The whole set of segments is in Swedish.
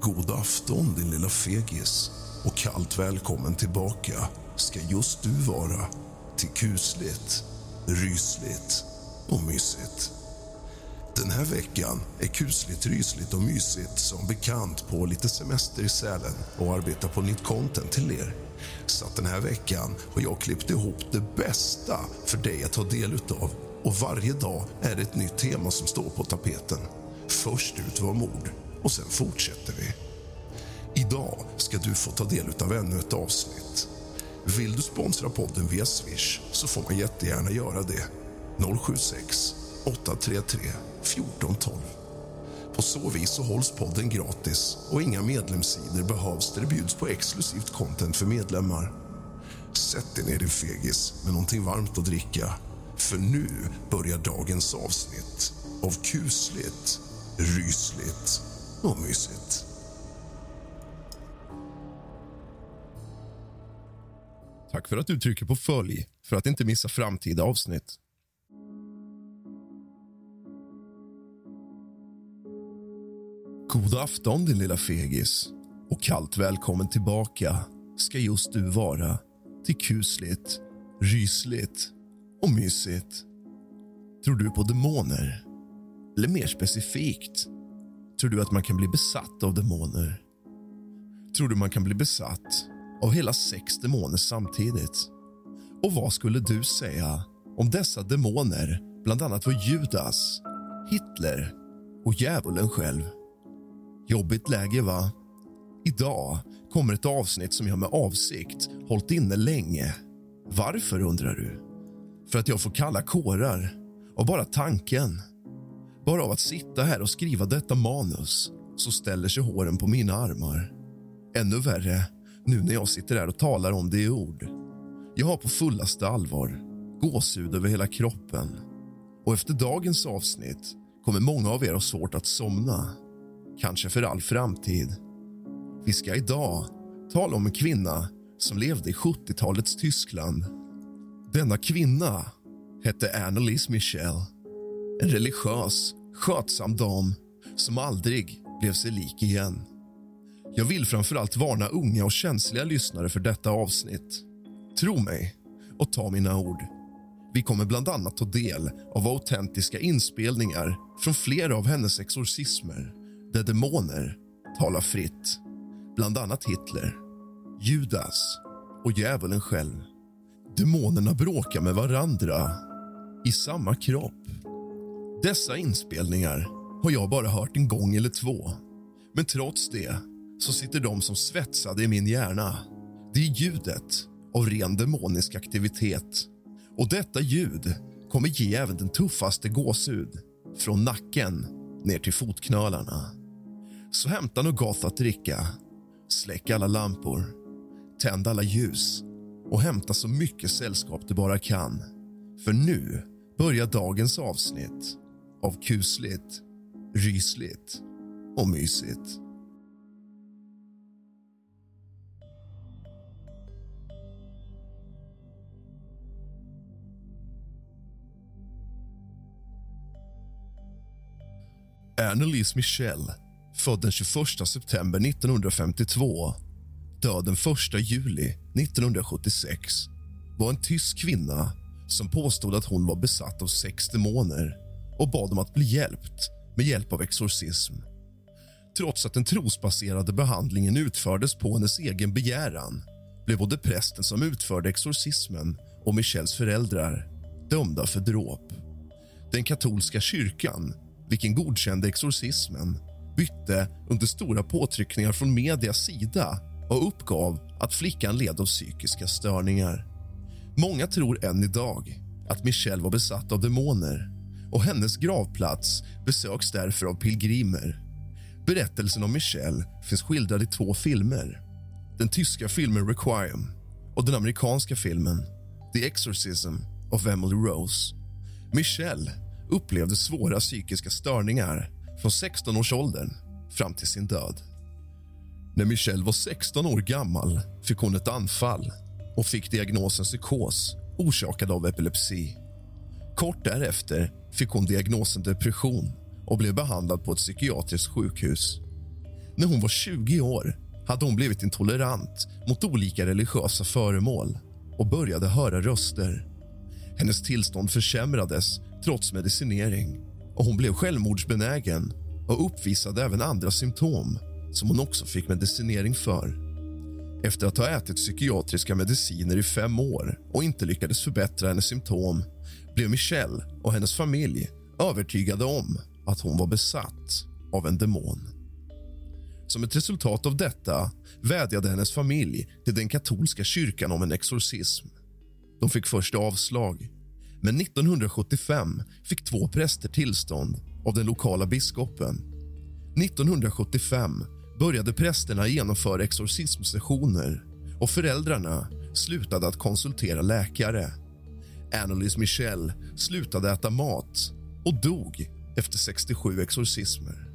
God afton din lilla fegis och kallt välkommen tillbaka ska just du vara till kusligt, rysligt och mysigt. Den här veckan är kusligt, rysligt och mysigt som bekant på lite semester i Sälen och arbetar på nytt content till er. Så att den här veckan har jag klippt ihop det bästa för dig att ta del utav och varje dag är det ett nytt tema som står på tapeten. Först ut var mord och sen fortsätter vi. Idag ska du få ta del av ännu ett avsnitt. Vill du sponsra podden via Swish så får man jättegärna göra det. 076 833 1412. På så vis så hålls podden gratis och inga medlemssidor behövs där det bjuds på exklusivt content för medlemmar. Sätt dig ner din fegis med någonting varmt att dricka. För nu börjar dagens avsnitt av kusligt, rysligt och mysigt. Tack för att du trycker på följ för att inte missa framtida avsnitt. God afton, din lilla fegis. Och kallt välkommen tillbaka ska just du vara till kusligt, rysligt och mysigt. Tror du på demoner? Eller mer specifikt, tror du att man kan bli besatt av demoner? Tror du man kan bli besatt av hela sex demoner samtidigt? Och vad skulle du säga om dessa demoner bland annat var Judas, Hitler och djävulen själv? Jobbigt läge, va? Idag kommer ett avsnitt som jag med avsikt hållit inne länge. Varför, undrar du? För att jag får kalla kårar av bara tanken. Bara av att sitta här och skriva detta manus så ställer sig håren på mina armar. Ännu värre nu när jag sitter här och talar om det i ord. Jag har på fullaste allvar gåshud över hela kroppen. Och efter dagens avsnitt kommer många av er ha svårt att somna. Kanske för all framtid. Vi ska idag tala om en kvinna som levde i 70-talets Tyskland. Denna kvinna hette Annelise Michel. En religiös, skötsam dam som aldrig blev sig lik igen. Jag vill framförallt varna unga och känsliga lyssnare för detta avsnitt. Tro mig och ta mina ord. Vi kommer bland annat ta del av autentiska inspelningar från flera av hennes exorcismer där demoner talar fritt. Bland annat Hitler, Judas och djävulen själv. Demonerna bråkar med varandra i samma kropp. Dessa inspelningar har jag bara hört en gång eller två. Men trots det så sitter de som svetsade i min hjärna. Det är ljudet av ren demonisk aktivitet. Och detta ljud kommer ge även den tuffaste gåshud från nacken ner till fotknölarna. Så hämta något gott att dricka, släck alla lampor, tänd alla ljus och hämta så mycket sällskap du bara kan. För nu börjar dagens avsnitt av kusligt, rysligt och mysigt. Annelise Michel, född den 21 september 1952 död den 1 juli 1976 var en tysk kvinna som påstod att hon var besatt av sex demoner och bad om att bli hjälpt med hjälp av exorcism. Trots att den trosbaserade behandlingen utfördes på hennes egen begäran blev både prästen som utförde exorcismen och Michels föräldrar dömda för dråp. Den katolska kyrkan vilken godkände exorcismen bytte under stora påtryckningar från medias sida och uppgav att flickan led av psykiska störningar. Många tror än idag att Michelle var besatt av demoner och hennes gravplats besöks därför av pilgrimer. Berättelsen om Michelle finns skildrad i två filmer. Den tyska filmen Requiem och den amerikanska filmen The Exorcism of Emily Rose. Michelle upplevde svåra psykiska störningar från 16-årsåldern fram till sin död. När Michelle var 16 år gammal fick hon ett anfall och fick diagnosen psykos orsakad av epilepsi. Kort därefter fick hon diagnosen depression och blev behandlad på ett psykiatriskt sjukhus. När hon var 20 år hade hon blivit intolerant mot olika religiösa föremål och började höra röster. Hennes tillstånd försämrades trots medicinering och hon blev självmordsbenägen och uppvisade även andra symptom som hon också fick medicinering för. Efter att ha ätit psykiatriska mediciner i fem år och inte lyckades förbättra hennes symptom blev Michelle och hennes familj övertygade om att hon var besatt av en demon. Som ett resultat av detta vädjade hennes familj till den katolska kyrkan om en exorcism. De fick först avslag, men 1975 fick två präster tillstånd av den lokala biskopen. 1975 började prästerna genomföra exorcismsessioner och föräldrarna slutade att konsultera läkare. Annelies Michel slutade äta mat och dog efter 67 exorcismer.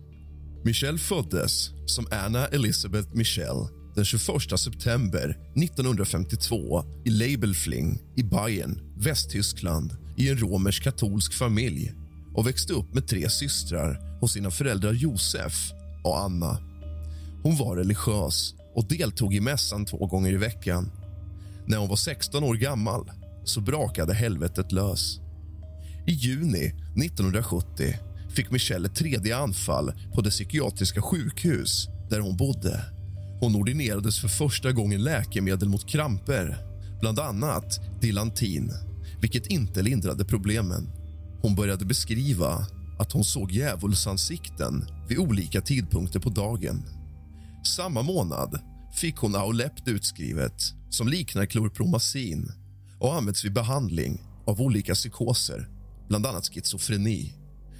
Michel föddes som Anna Elizabeth Michel den 21 september 1952 i Leibelfling i Bayern, Västtyskland i en romersk-katolsk familj och växte upp med tre systrar hos sina föräldrar Josef och Anna. Hon var religiös och deltog i mässan två gånger i veckan. När hon var 16 år gammal så brakade helvetet lös. I juni 1970 fick Michelle ett tredje anfall på det psykiatriska sjukhus där hon bodde. Hon ordinerades för första gången läkemedel mot kramper, bland annat Dilantin, vilket inte lindrade problemen. Hon började beskriva att hon såg djävulsansikten vid olika tidpunkter på dagen. Samma månad fick hon Aulept utskrivet som liknar klorpromazin och används vid behandling av olika psykoser, bland annat schizofreni,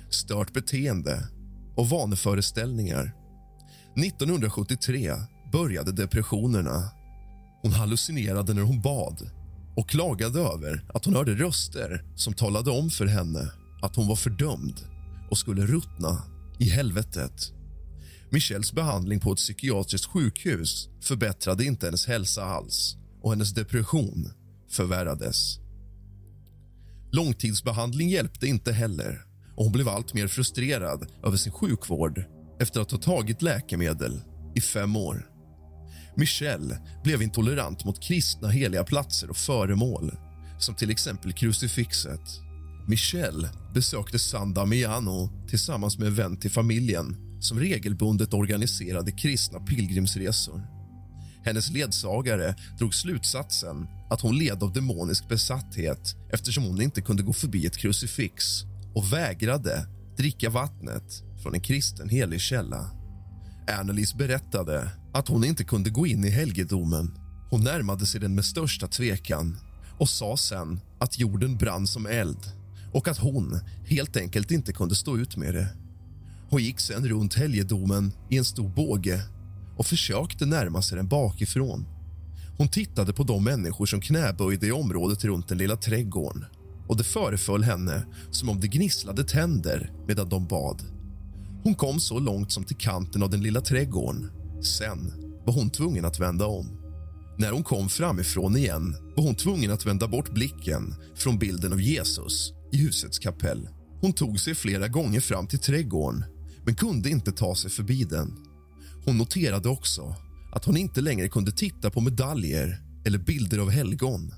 stört beteende och vaneföreställningar. 1973 började depressionerna. Hon hallucinerade när hon bad och klagade över att hon hörde röster som talade om för henne att hon var fördömd och skulle ruttna i helvetet. Michelles behandling på ett psykiatriskt sjukhus förbättrade inte hennes hälsa alls och hennes depression förvärrades. Långtidsbehandling hjälpte inte heller och hon blev allt mer frustrerad över sin sjukvård efter att ha tagit läkemedel i fem år. Michelle blev intolerant mot kristna heliga platser och föremål som till exempel krucifixet. Michelle besökte San Damiano tillsammans med en vän till familjen som regelbundet organiserade kristna pilgrimsresor. Hennes ledsagare drog slutsatsen att hon led av demonisk besatthet eftersom hon inte kunde gå förbi ett krucifix och vägrade dricka vattnet från en kristen helig källa. Annelies berättade att hon inte kunde gå in i helgedomen Hon närmade sig den med största tvekan och sa sen att jorden brann som eld och att hon helt enkelt inte kunde stå ut med det. Hon gick sen runt helgedomen i en stor båge och försökte närma sig den bakifrån. Hon tittade på de människor som knäböjde i området runt den lilla trädgården och det föreföll henne som om det gnisslade tänder medan de bad. Hon kom så långt som till kanten av den lilla trädgården. Sen var hon tvungen att vända om. När hon kom framifrån igen var hon tvungen att vända bort blicken från bilden av Jesus i husets kapell. Hon tog sig flera gånger fram till trädgården men kunde inte ta sig förbi den. Hon noterade också att hon inte längre kunde titta på medaljer eller bilder av helgon.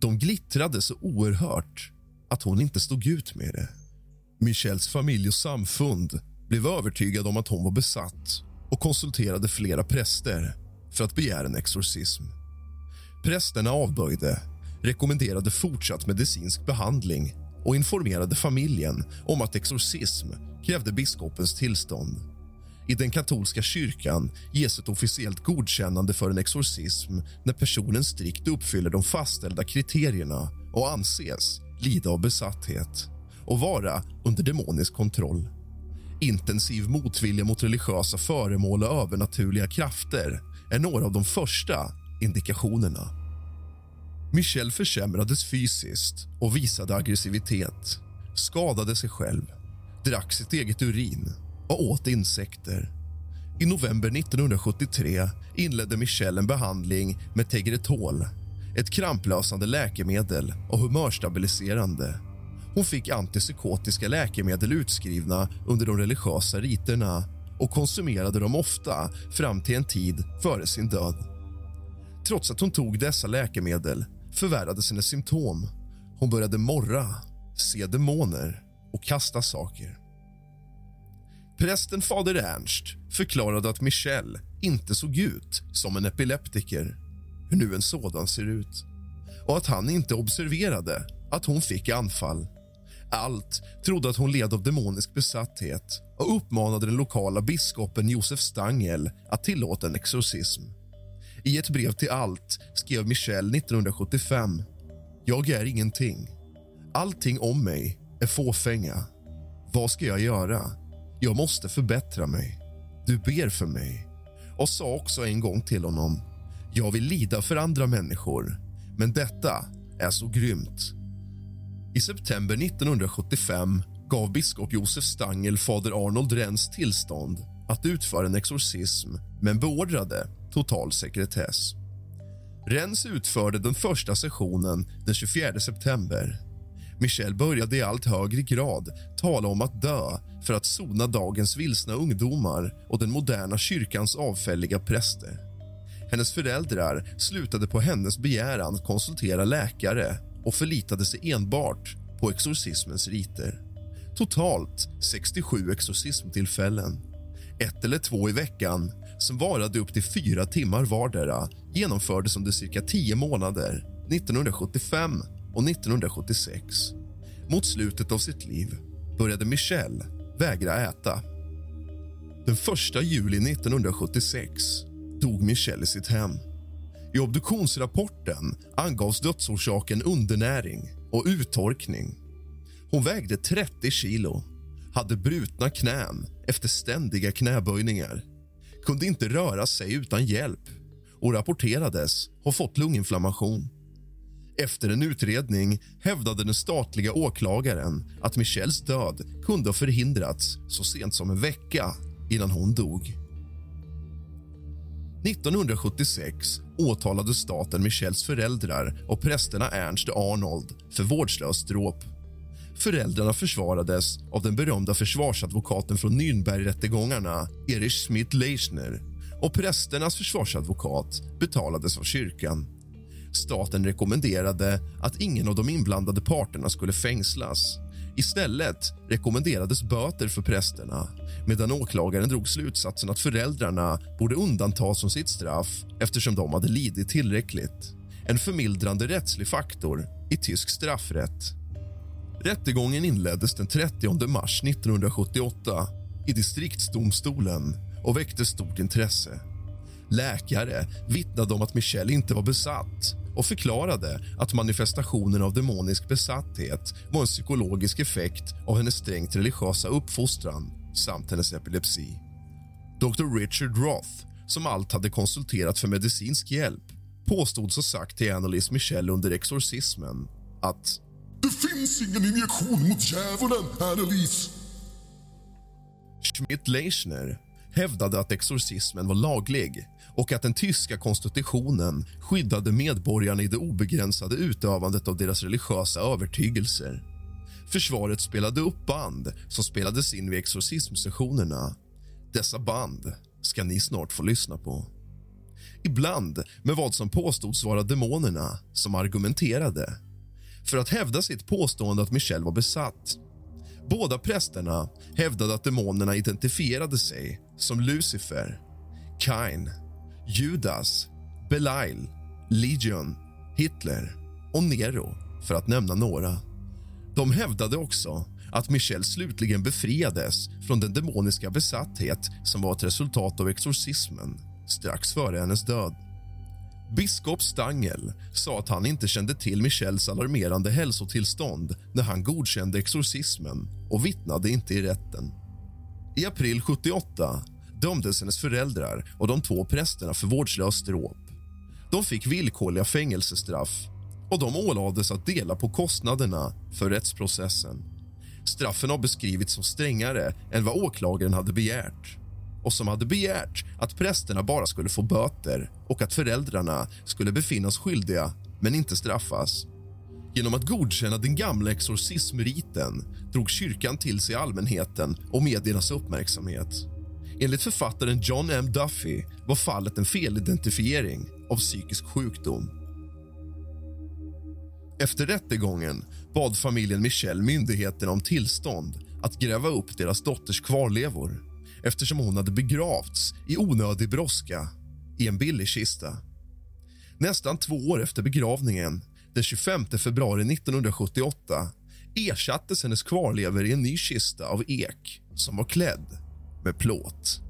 De glittrade så oerhört att hon inte stod ut med det. Michels familj och samfund blev övertygade om att hon var besatt och konsulterade flera präster för att begära en exorcism. Prästerna avböjde, rekommenderade fortsatt medicinsk behandling och informerade familjen om att exorcism krävde biskopens tillstånd. I den katolska kyrkan ges ett officiellt godkännande för en exorcism när personen strikt uppfyller de fastställda kriterierna och anses lida av besatthet och vara under demonisk kontroll. Intensiv motvilja mot religiösa föremål och övernaturliga krafter är några av de första indikationerna. Michelle försämrades fysiskt och visade aggressivitet, skadade sig själv, drack sitt eget urin och åt insekter. I november 1973 inledde Michelle en behandling med Tegretol ett kramplösande läkemedel och humörstabiliserande. Hon fick antipsykotiska läkemedel utskrivna under de religiösa riterna och konsumerade dem ofta fram till en tid före sin död. Trots att hon tog dessa läkemedel förvärrades hennes symptom. Hon började morra, se demoner och kasta saker. Prästen fader Ernst förklarade att Michelle inte såg ut som en epileptiker, hur nu en sådan ser ut och att han inte observerade att hon fick anfall. Allt trodde att hon led av demonisk besatthet och uppmanade den lokala biskopen Josef Stangel att tillåta en exorcism. I ett brev till Allt skrev Michelle 1975 Jag är ingenting. Allting om mig är fåfänga. Vad ska jag göra? Jag måste förbättra mig. Du ber för mig. Och sa också en gång till honom Jag vill lida för andra människor, men detta är så grymt. I september 1975 gav biskop Josef Stangel fader Arnold Rens tillstånd att utföra en exorcism men beordrade total sekretess. Rens utförde den första sessionen den 24 september. Michelle började i allt högre grad tala om att dö för att sona dagens vilsna ungdomar och den moderna kyrkans avfälliga präster. Hennes föräldrar slutade på hennes begäran konsultera läkare och förlitade sig enbart på exorcismens riter. Totalt 67 exorcismtillfällen. Ett eller två i veckan som varade upp till fyra timmar vardera genomfördes under cirka tio månader 1975 och 1976. Mot slutet av sitt liv började Michelle vägra äta. Den 1 juli 1976 dog Michelle i sitt hem. I obduktionsrapporten angavs dödsorsaken undernäring och uttorkning. Hon vägde 30 kilo, hade brutna knän efter ständiga knäböjningar kunde inte röra sig utan hjälp och rapporterades ha fått lunginflammation. Efter en utredning hävdade den statliga åklagaren att Michelles död kunde ha förhindrats så sent som en vecka innan hon dog. 1976 åtalade staten Michelles föräldrar och prästerna Ernst och Arnold för vårdslöst dråp. Föräldrarna försvarades av den berömda försvarsadvokaten från Nürnbergrättegångarna, Erich Schmidt-Leichner och prästernas försvarsadvokat betalades av kyrkan. Staten rekommenderade att ingen av de inblandade parterna skulle fängslas. Istället rekommenderades böter för prästerna medan åklagaren drog slutsatsen att föräldrarna borde undantas från sitt straff eftersom de hade lidit tillräckligt. En förmildrande rättslig faktor i tysk straffrätt. Rättegången inleddes den 30 mars 1978 i distriktsdomstolen och väckte stort intresse. läkare, vittnade om att Michelle inte var besatt och förklarade att manifestationen av demonisk besatthet var en psykologisk effekt av hennes strängt religiösa uppfostran samt hennes epilepsi. Dr. Richard Roth, som allt hade konsulterat för medicinsk hjälp påstods ha sagt till Annalise Michelle under exorcismen att Det finns ingen injektion mot djävulen, Annalise. Schmidt-Leichner hävdade att exorcismen var laglig och att den tyska konstitutionen skyddade medborgarna i det obegränsade utövandet av deras religiösa övertygelser. Försvaret spelade upp band som spelades in vid exorcismsessionerna. Dessa band ska ni snart få lyssna på. Ibland med vad som påstods vara demonerna som argumenterade för att hävda sitt påstående att Michelle var besatt. Båda prästerna hävdade att demonerna identifierade sig som Lucifer, Kain, Judas, Belial, Legion, Hitler och Nero, för att nämna några. De hävdade också att Michel slutligen befriades från den demoniska besatthet som var ett resultat av exorcismen strax före hennes död. Biskop Stangel sa att han inte kände till Michels alarmerande hälsotillstånd när han godkände exorcismen och vittnade inte i rätten. I april 78 dömdes hennes föräldrar och de två prästerna för vårdslöst dråp. De fick villkorliga fängelsestraff och de ålades att dela på kostnaderna för rättsprocessen. Straffen har beskrivits som strängare än vad åklagaren hade begärt och som hade begärt att prästerna bara skulle få böter och att föräldrarna skulle befinnas skyldiga, men inte straffas. Genom att godkänna den gamla exorcismriten drog kyrkan till sig allmänheten och mediernas uppmärksamhet. Enligt författaren John M. Duffy var fallet en felidentifiering av psykisk sjukdom. Efter rättegången bad familjen Michelle myndigheterna om tillstånd att gräva upp deras dotters kvarlevor eftersom hon hade begravts i onödig brådska i en billig kista. Nästan två år efter begravningen, den 25 februari 1978 ersattes hennes kvarlevor i en ny kista av ek som var klädd med plåt.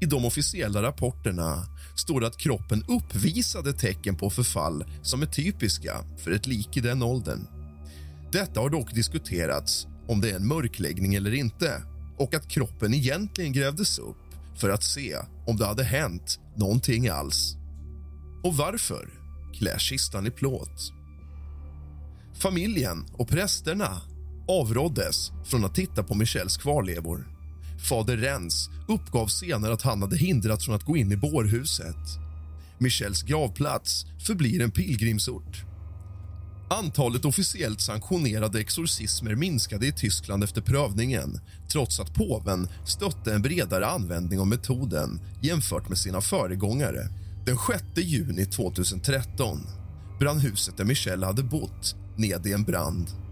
I de officiella rapporterna står det att kroppen uppvisade tecken på förfall som är typiska för ett lik i den åldern. Detta har dock diskuterats om det är en mörkläggning eller inte och att kroppen egentligen grävdes upp för att se om det hade hänt någonting alls. Och varför klär kistan i plåt? Familjen och prästerna avråddes från att titta på Michels kvarlevor. Fader Rens uppgav senare att han hade hindrats från att gå in i bårhuset. Michels gravplats förblir en pilgrimsort Antalet officiellt sanktionerade exorcismer minskade i Tyskland efter prövningen trots att påven stötte en bredare användning av metoden jämfört med sina föregångare. Den 6 juni 2013 brann huset där Michelle hade bott ned i en brand.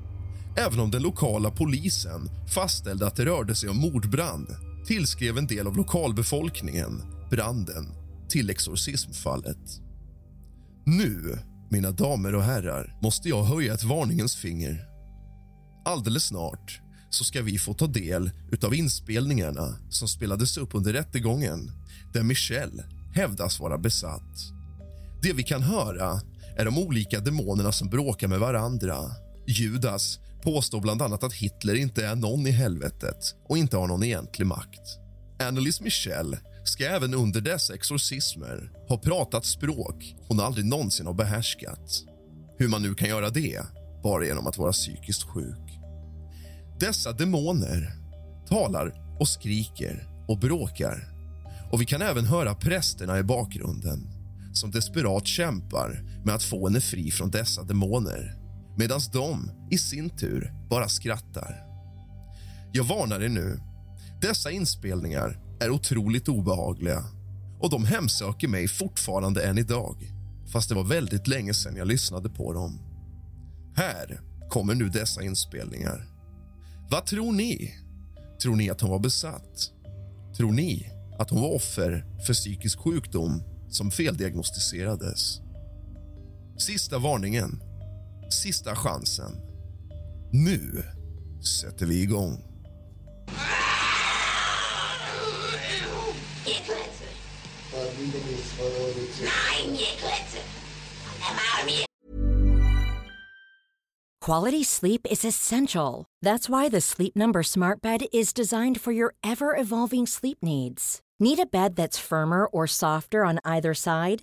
Även om den lokala polisen fastställde att det rörde sig om mordbrand tillskrev en del av lokalbefolkningen branden till exorcismfallet. Nu mina damer och herrar, måste jag höja ett varningens finger. Alldeles snart så ska vi få ta del av inspelningarna som spelades upp under rättegången där Michelle hävdas vara besatt. Det vi kan höra är de olika demonerna som bråkar med varandra. Judas påstår bland annat att Hitler inte är någon i helvetet och inte har någon egentlig makt. Annelies Michelle ska även under dessa exorcismer ha pratat språk hon aldrig någonsin har behärskat. Hur man nu kan göra det bara genom att vara psykiskt sjuk. Dessa demoner talar och skriker och bråkar. Och Vi kan även höra prästerna i bakgrunden som desperat kämpar med att få henne fri från dessa demoner medan de i sin tur bara skrattar. Jag varnar er nu. Dessa inspelningar är otroligt obehagliga och de hemsöker mig fortfarande än idag fast det var väldigt länge sedan jag lyssnade på dem. Här kommer nu dessa inspelningar. Vad tror ni? Tror ni att hon var besatt? Tror ni att hon var offer för psykisk sjukdom som feldiagnostiserades? Sista varningen. Sista chansen. Nu sätter vi igång. Influencer. Quality sleep is essential. That's why the Sleep Number Smart Bed is designed for your ever evolving sleep needs. Need a bed that's firmer or softer on either side?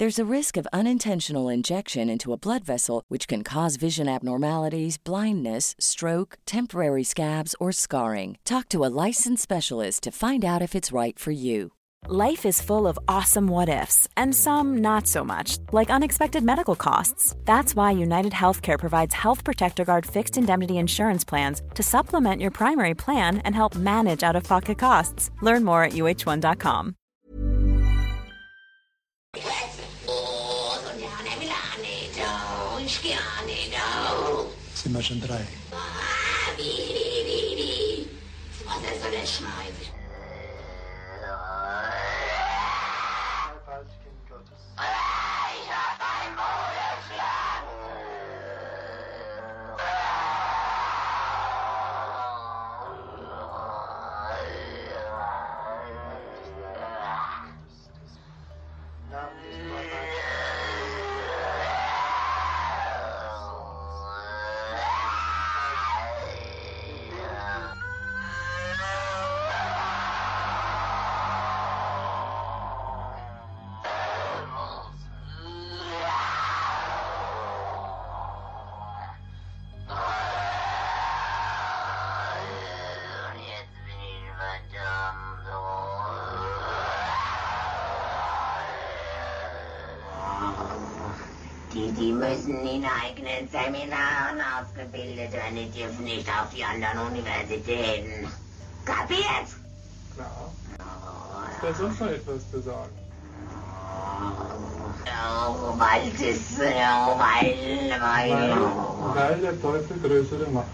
There's a risk of unintentional injection into a blood vessel, which can cause vision abnormalities, blindness, stroke, temporary scabs, or scarring. Talk to a licensed specialist to find out if it's right for you. Life is full of awesome what ifs, and some not so much, like unexpected medical costs. That's why United Healthcare provides Health Protector Guard fixed indemnity insurance plans to supplement your primary plan and help manage out of pocket costs. Learn more at uh1.com. Máxima Jandrei. Você só Seminaren ausgebildet werden. Die dürfen nicht auf die anderen Universitäten. Kapiert? Klar. Ist da sonst noch etwas zu sagen? Oh, Wald ist, oh, weil, weil. Weil der Teufel größere Macht.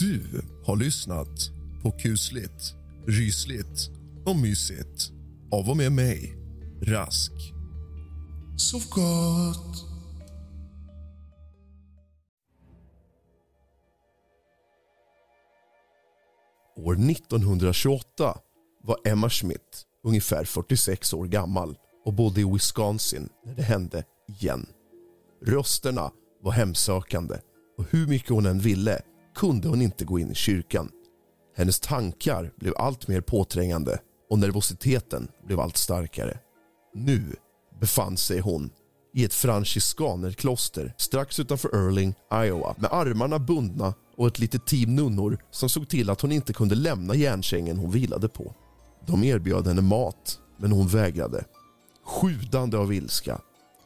Du har lyssnat på kusligt, rysligt och mysigt av och med mig, Rask. Sov gott. År 1928 var Emma Schmidt ungefär 46 år gammal och bodde i Wisconsin när det hände igen. Rösterna var hemsökande och hur mycket hon än ville kunde hon inte gå in i kyrkan. Hennes tankar blev allt mer påträngande och nervositeten blev allt starkare. Nu befann sig hon i ett franciskanerkloster strax utanför Erling, Iowa med armarna bundna och ett litet team nunnor som såg till att hon inte kunde lämna järnsängen hon vilade på. De erbjöd henne mat, men hon vägrade. Sjudande av ilska.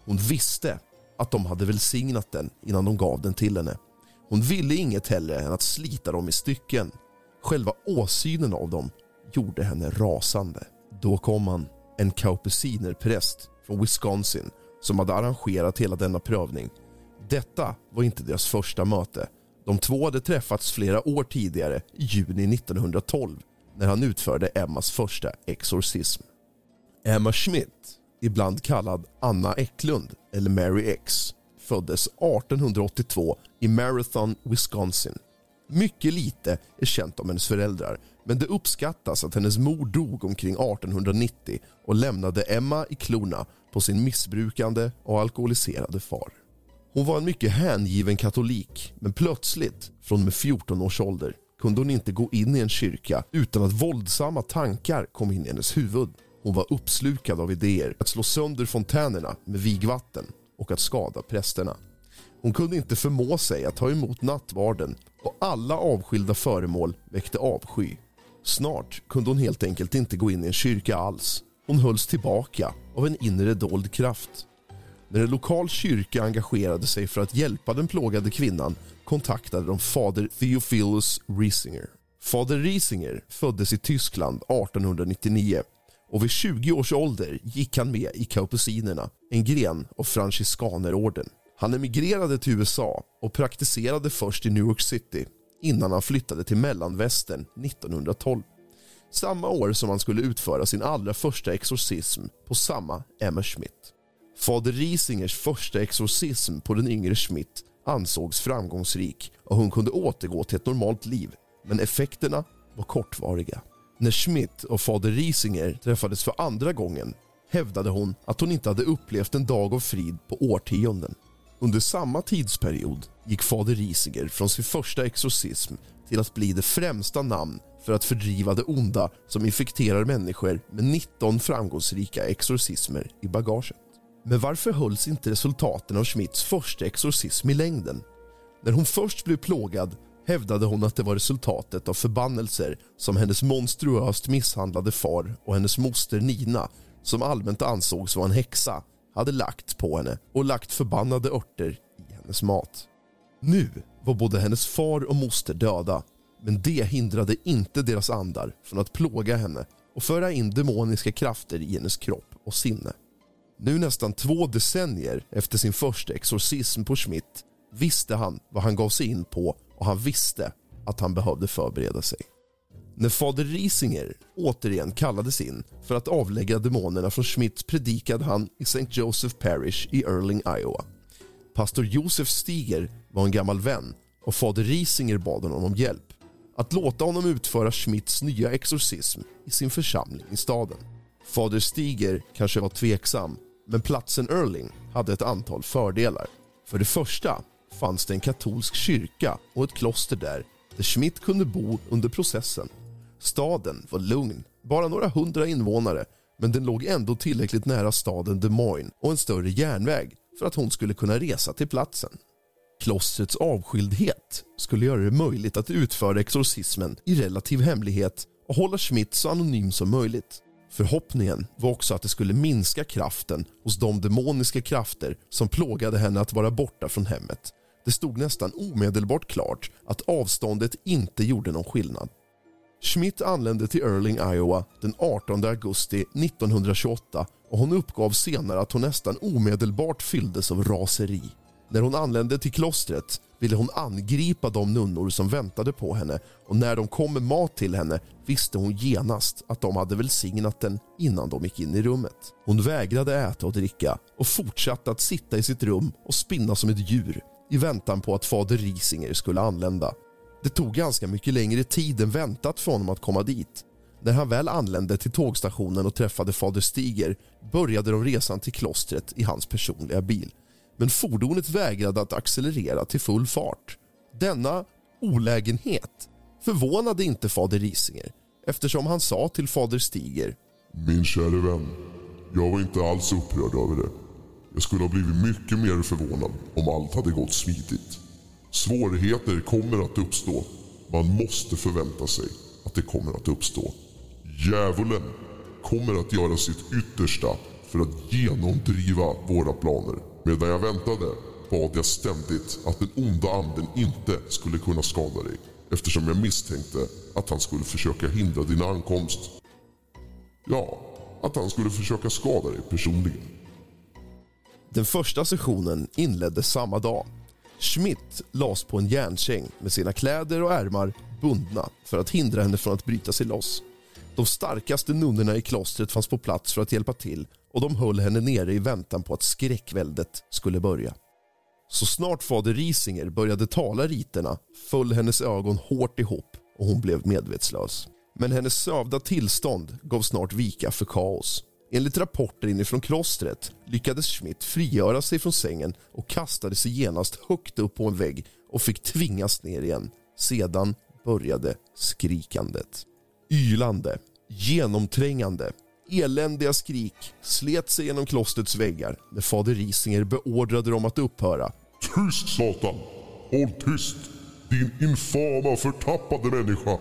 Hon visste att de hade välsignat den innan de gav den till henne. Hon ville inget hellre än att slita dem i stycken. Själva åsynen av dem gjorde henne rasande. Då kom han, en kaupusinerpräst från Wisconsin som hade arrangerat hela denna prövning. Detta var inte deras första möte. De två hade träffats flera år tidigare, i juni 1912 när han utförde Emmas första exorcism. Emma Schmidt, ibland kallad Anna Eklund eller Mary X föddes 1882 i Marathon, Wisconsin. Mycket lite är känt om hennes föräldrar men det uppskattas att hennes mor dog omkring 1890 och lämnade Emma i klorna på sin missbrukande och alkoholiserade far. Hon var en mycket hängiven katolik men plötsligt, från och med 14 års ålder kunde hon inte gå in i en kyrka utan att våldsamma tankar kom in i hennes huvud. Hon var uppslukad av idéer att slå sönder fontänerna med vigvatten och att skada prästerna. Hon kunde inte förmå sig att ta emot nattvarden och alla avskilda föremål väckte avsky. Snart kunde hon helt enkelt inte gå in i en kyrka alls. Hon hölls tillbaka av en inre dold kraft. När en lokal kyrka engagerade sig för att hjälpa den plågade kvinnan kontaktade de fader Theophilus Riesinger. Fader Riesinger föddes i Tyskland 1899 och vid 20 års ålder gick han med i Kaupusinerna, en gren av franciskanerorden. Han emigrerade till USA och praktiserade först i New York City innan han flyttade till mellanvästern 1912. Samma år som han skulle utföra sin allra första exorcism på samma Emma Schmidt. Fader Risingers första exorcism på den yngre Schmidt ansågs framgångsrik och hon kunde återgå till ett normalt liv. Men effekterna var kortvariga. När Schmidt och fader Risinger träffades för andra gången hävdade hon att hon inte hade upplevt en dag av frid på årtionden. Under samma tidsperiod gick fader Risinger från sin första exorcism till att bli det främsta namn för att fördriva det onda som infekterar människor med 19 framgångsrika exorcismer i bagaget. Men varför hölls inte resultaten av Schmidts första exorcism i längden? När hon först blev plågad hävdade hon att det var resultatet av förbannelser som hennes monstruöst misshandlade far och hennes moster Nina, som allmänt ansågs vara en häxa, hade lagt på henne och lagt förbannade örter i hennes mat. Nu var både hennes far och moster döda men det hindrade inte deras andar från att plåga henne och föra in demoniska krafter i hennes kropp och sinne. Nu nästan två decennier efter sin första exorcism på Schmidt visste han vad han gav sig in på och han visste att han behövde förbereda sig. När fader Risinger återigen kallades in för att avlägga demonerna från Schmidt predikade han i St. Joseph Parish i Erling, Iowa. Pastor Josef Stiger var en gammal vän och fader Risinger bad honom om hjälp att låta honom utföra Schmidts nya exorcism i sin församling i staden. Fader Stiger kanske var tveksam men platsen Erling hade ett antal fördelar. För det första fanns det en katolsk kyrka och ett kloster där där Schmidt kunde bo under processen. Staden var lugn, bara några hundra invånare men den låg ändå tillräckligt nära staden Des Moines och en större järnväg för att hon skulle kunna resa till platsen. Klostrets avskildhet skulle göra det möjligt att utföra exorcismen i relativ hemlighet och hålla Schmidt så anonym som möjligt. Förhoppningen var också att det skulle minska kraften hos de demoniska krafter som plågade henne att vara borta från hemmet. Det stod nästan omedelbart klart att avståndet inte gjorde någon skillnad. Schmidt anlände till Erling, Iowa den 18 augusti 1928 och hon uppgav senare att hon nästan omedelbart fylldes av raseri. När hon anlände till klostret ville hon angripa de nunnor som väntade på henne och när de kom med mat till henne visste hon genast att de hade välsignat den innan de gick in i rummet. Hon vägrade äta och dricka och fortsatte att sitta i sitt rum och spinna som ett djur i väntan på att fader Risinger skulle anlända. Det tog ganska mycket längre tid än väntat för honom att komma dit. När han väl anlände till tågstationen och träffade fader Stiger började de resan till klostret i hans personliga bil men fordonet vägrade att accelerera till full fart. Denna olägenhet förvånade inte fader Risinger eftersom han sa till fader Stiger Min käre vän, jag var inte alls upprörd över det. Jag skulle ha blivit mycket mer förvånad om allt hade gått smidigt. Svårigheter kommer att uppstå. Man måste förvänta sig att det kommer att uppstå. Djävulen kommer att göra sitt yttersta för att genomdriva våra planer. Medan jag väntade bad jag ständigt att den onda anden inte skulle kunna skada dig eftersom jag misstänkte att han skulle försöka hindra din ankomst. Ja, att han skulle försöka skada dig personligen. Den första sessionen inleddes samma dag. Schmidt lades på en järnkäng med sina kläder och ärmar bundna för att hindra henne från att bryta sig loss. De starkaste nunnorna i klostret fanns på plats för att hjälpa till och de höll henne nere i väntan på att skräckväldet skulle börja. Så snart fader Risinger började tala riterna föll hennes ögon hårt ihop och hon blev medvetslös. Men hennes sövda tillstånd gav snart vika för kaos. Enligt rapporter inifrån klostret lyckades Schmidt frigöra sig från sängen och kastade sig genast högt upp på en vägg och fick tvingas ner igen. Sedan började skrikandet. Ylande, genomträngande, eländiga skrik slet sig genom klostrets väggar när fader Risinger beordrade dem att upphöra. Tyst Satan! Håll tyst! Din infama förtappade människa!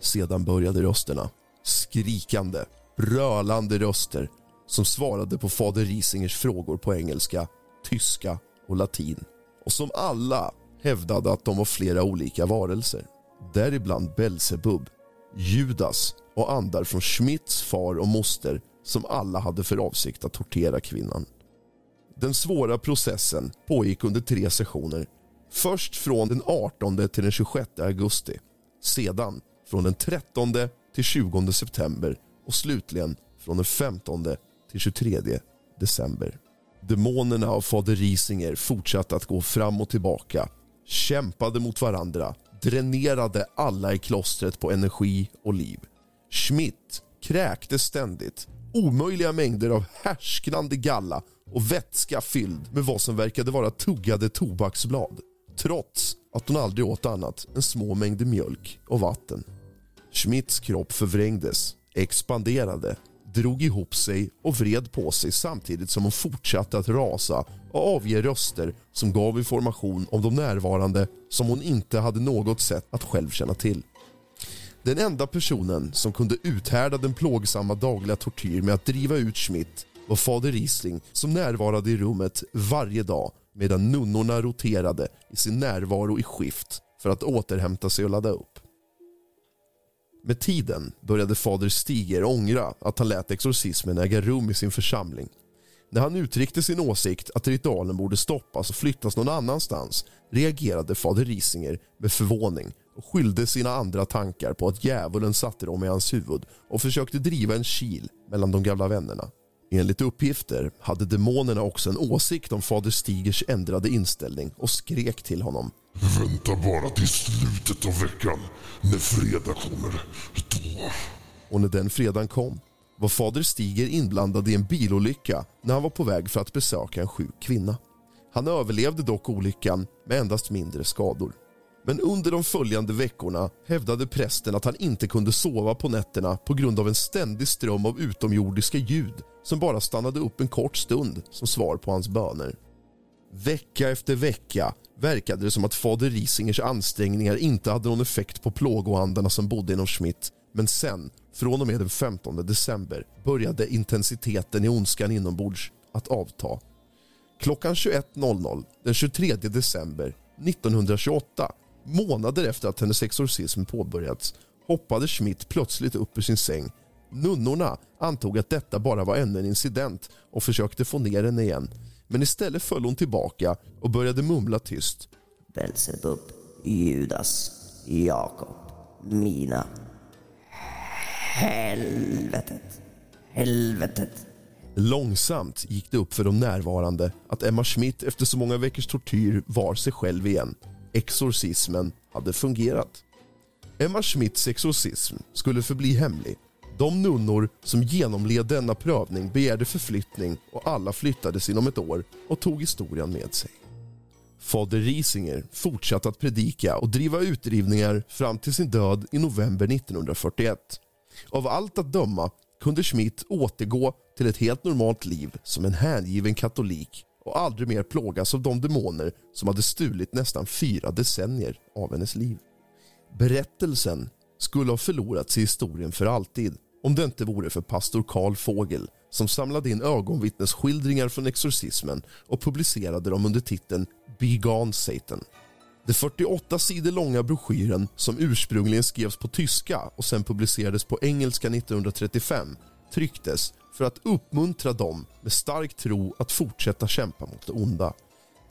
Sedan började rösterna. Skrikande, brölande röster som svarade på fader Risingers frågor på engelska, tyska och latin och som alla hävdade att de var flera olika varelser. Däribland Belsebub, Judas och andar från Schmidts far och moster som alla hade för avsikt att tortera kvinnan. Den svåra processen pågick under tre sessioner. Först från den 18 till den 26 augusti. Sedan från den 13 till 20 september och slutligen från den 15 till 23 december. Demonerna av fader Risinger fortsatte att gå fram och tillbaka, kämpade mot varandra, dränerade alla i klostret på energi och liv. Schmidt kräkte ständigt omöjliga mängder av härsknande galla och vätska fylld med vad som verkade vara tuggade tobaksblad trots att hon aldrig åt annat än små mängder mjölk och vatten. Schmidts kropp förvrängdes, expanderade, drog ihop sig och vred på sig samtidigt som hon fortsatte att rasa och avge röster som gav information om de närvarande som hon inte hade något sätt att själv känna till. Den enda personen som kunde uthärda den plågsamma dagliga tortyr med att driva ut Schmidt var fader Riesling som närvarade i rummet varje dag medan nunnorna roterade i sin närvaro i skift för att återhämta sig och ladda upp. Med tiden började fader Stiger ångra att han lät exorcismen äga rum i sin församling. När han uttryckte sin åsikt att ritualen borde stoppas och flyttas någon annanstans reagerade fader Risinger med förvåning och skyllde sina andra tankar på att djävulen satte dem i hans huvud och försökte driva en kil mellan de gamla vännerna. Enligt uppgifter hade demonerna också en åsikt om fader Stigers ändrade inställning och skrek till honom. Vänta bara till slutet av veckan, när fredag kommer. Då... Och när den fredagen kom var fader Stiger inblandad i en bilolycka när han var på väg för att besöka en sjuk kvinna. Han överlevde dock olyckan med endast mindre skador. Men under de följande veckorna hävdade prästen att han inte kunde sova på nätterna på grund av en ständig ström av utomjordiska ljud som bara stannade upp en kort stund som svar på hans böner. Vecka efter vecka verkade det som att fader Risingers ansträngningar inte hade någon effekt på plågoandarna som bodde inom Schmidt. Men sen, från och med den 15 december, började intensiteten i ondskan inombords att avta. Klockan 21.00 den 23 december 1928, månader efter att hennes exorcism påbörjats, hoppade Schmidt plötsligt upp ur sin säng. Nunnorna antog att detta bara var ännu en incident och försökte få ner henne igen. Men istället föll hon tillbaka och började mumla tyst. Belsebub, Judas, Jakob, Mina. Helvetet, helvetet. Långsamt gick det upp för de närvarande att Emma Schmidt efter så många veckors tortyr var sig själv igen. Exorcismen hade fungerat. Emma Schmidts exorcism skulle förbli hemlig. De nunnor som genomled denna prövning begärde förflyttning och alla flyttades inom ett år och tog historien med sig. Fader Risinger fortsatte att predika och driva utdrivningar fram till sin död i november 1941. Av allt att döma kunde Schmidt återgå till ett helt normalt liv som en hängiven katolik och aldrig mer plågas av de demoner som hade stulit nästan fyra decennier av hennes liv. Berättelsen skulle ha förlorats i historien för alltid om det inte vore för pastor Karl Fågel som samlade in ögonvittnesskildringar från exorcismen och publicerade dem under titeln Be Gone Satan. Den 48 sidor långa broschyren som ursprungligen skrevs på tyska och sen publicerades på engelska 1935 trycktes för att uppmuntra dem med stark tro att fortsätta kämpa mot det onda.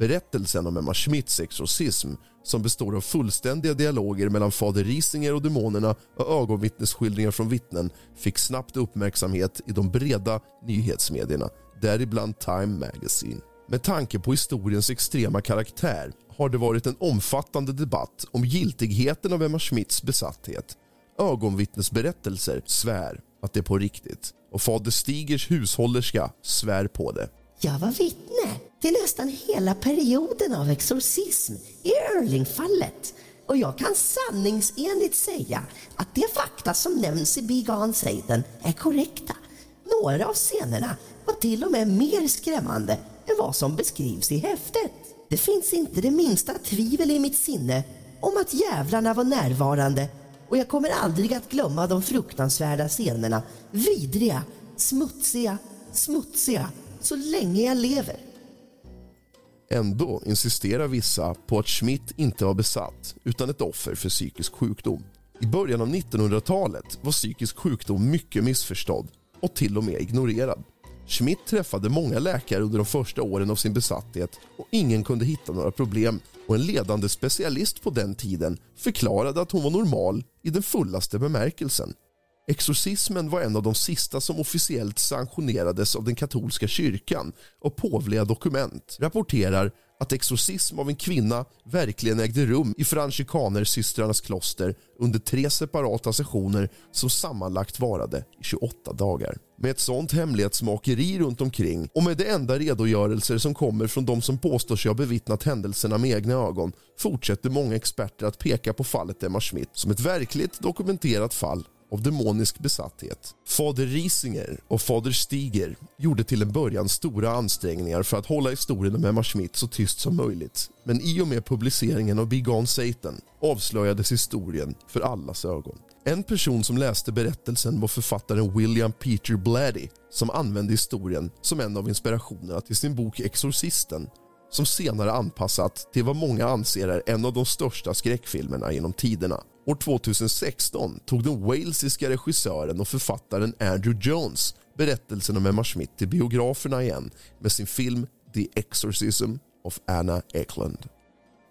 Berättelsen om Emma Schmidts exorcism som består av fullständiga dialoger mellan fader Risinger och demonerna och ögonvittnesskildringar från vittnen fick snabbt uppmärksamhet i de breda nyhetsmedierna, däribland Time Magazine. Med tanke på historiens extrema karaktär har det varit en omfattande debatt om giltigheten av Emma Schmidts besatthet. Ögonvittnesberättelser svär att det är på riktigt och fader Stigers hushållerska svär på det. Jag var vittne till nästan hela perioden av exorcism i Erling-fallet och jag kan sanningsenligt säga att de fakta som nämns i Bigan Satan är korrekta. Några av scenerna var till och med mer skrämmande än vad som beskrivs i häftet. Det finns inte det minsta tvivel i mitt sinne om att jävlarna var närvarande och jag kommer aldrig att glömma de fruktansvärda scenerna. Vidriga, smutsiga, smutsiga, så länge jag lever. Ändå insisterar vissa på att Schmidt inte var besatt utan ett offer för psykisk sjukdom. I början av 1900-talet var psykisk sjukdom mycket missförstådd och till och med ignorerad. Schmidt träffade många läkare under de första åren av sin besatthet och ingen kunde hitta några problem och en ledande specialist på den tiden förklarade att hon var normal i den fullaste bemärkelsen. Exorcismen var en av de sista som officiellt sanktionerades av den katolska kyrkan och påvliga dokument rapporterar att exorcism av en kvinna verkligen ägde rum i franschikanersystrarnas kloster under tre separata sessioner som sammanlagt varade i 28 dagar. Med ett sånt hemlighetsmakeri runt omkring och med de enda redogörelser som kommer från de som påstår sig ha bevittnat händelserna med egna ögon fortsätter många experter att peka på fallet Emma Schmidt som ett verkligt dokumenterat fall av demonisk besatthet. Fader Risinger och fader Stiger gjorde till en början stora ansträngningar för att hålla historien om Emma Schmidt så tyst som möjligt. Men i och med publiceringen av Be Gone Satan avslöjades historien för allas ögon. En person som läste berättelsen var författaren William Peter Blatty som använde historien som en av inspirationerna till sin bok Exorcisten som senare anpassat till vad många anser är en av de största skräckfilmerna genom tiderna. År 2016 tog den walesiska regissören och författaren Andrew Jones berättelsen om Emma Schmidt till biograferna igen med sin film The Exorcism of Anna Eklund.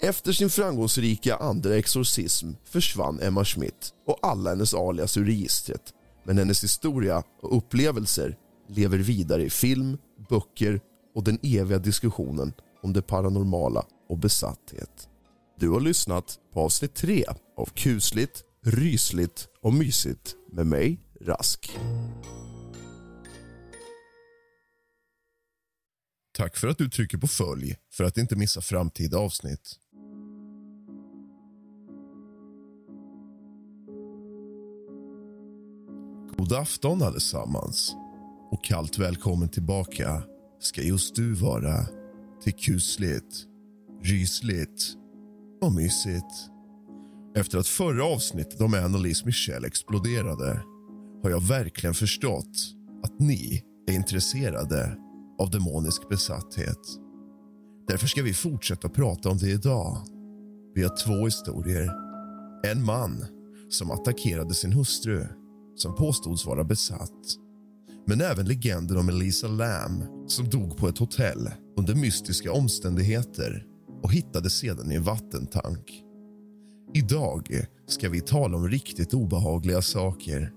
Efter sin framgångsrika andra exorcism försvann Emma Schmidt och alla hennes alias ur registret. Men hennes historia och upplevelser lever vidare i film, böcker och den eviga diskussionen om det paranormala och besatthet. Du har lyssnat på avsnitt 3 av kusligt, rysligt och mysigt med mig, Rask. Tack för att du trycker på följ för att inte missa framtida avsnitt. God afton allesammans och kallt välkommen tillbaka ska just du vara till kusligt, rysligt och mysigt. Efter att förra avsnittet om Annalise Michel exploderade har jag verkligen förstått att ni är intresserade av demonisk besatthet. Därför ska vi fortsätta prata om det idag. Vi har två historier. En man som attackerade sin hustru som påstods vara besatt. Men även legenden om Elisa Lam som dog på ett hotell under mystiska omständigheter och hittades sedan i en vattentank. Idag ska vi tala om riktigt obehagliga saker.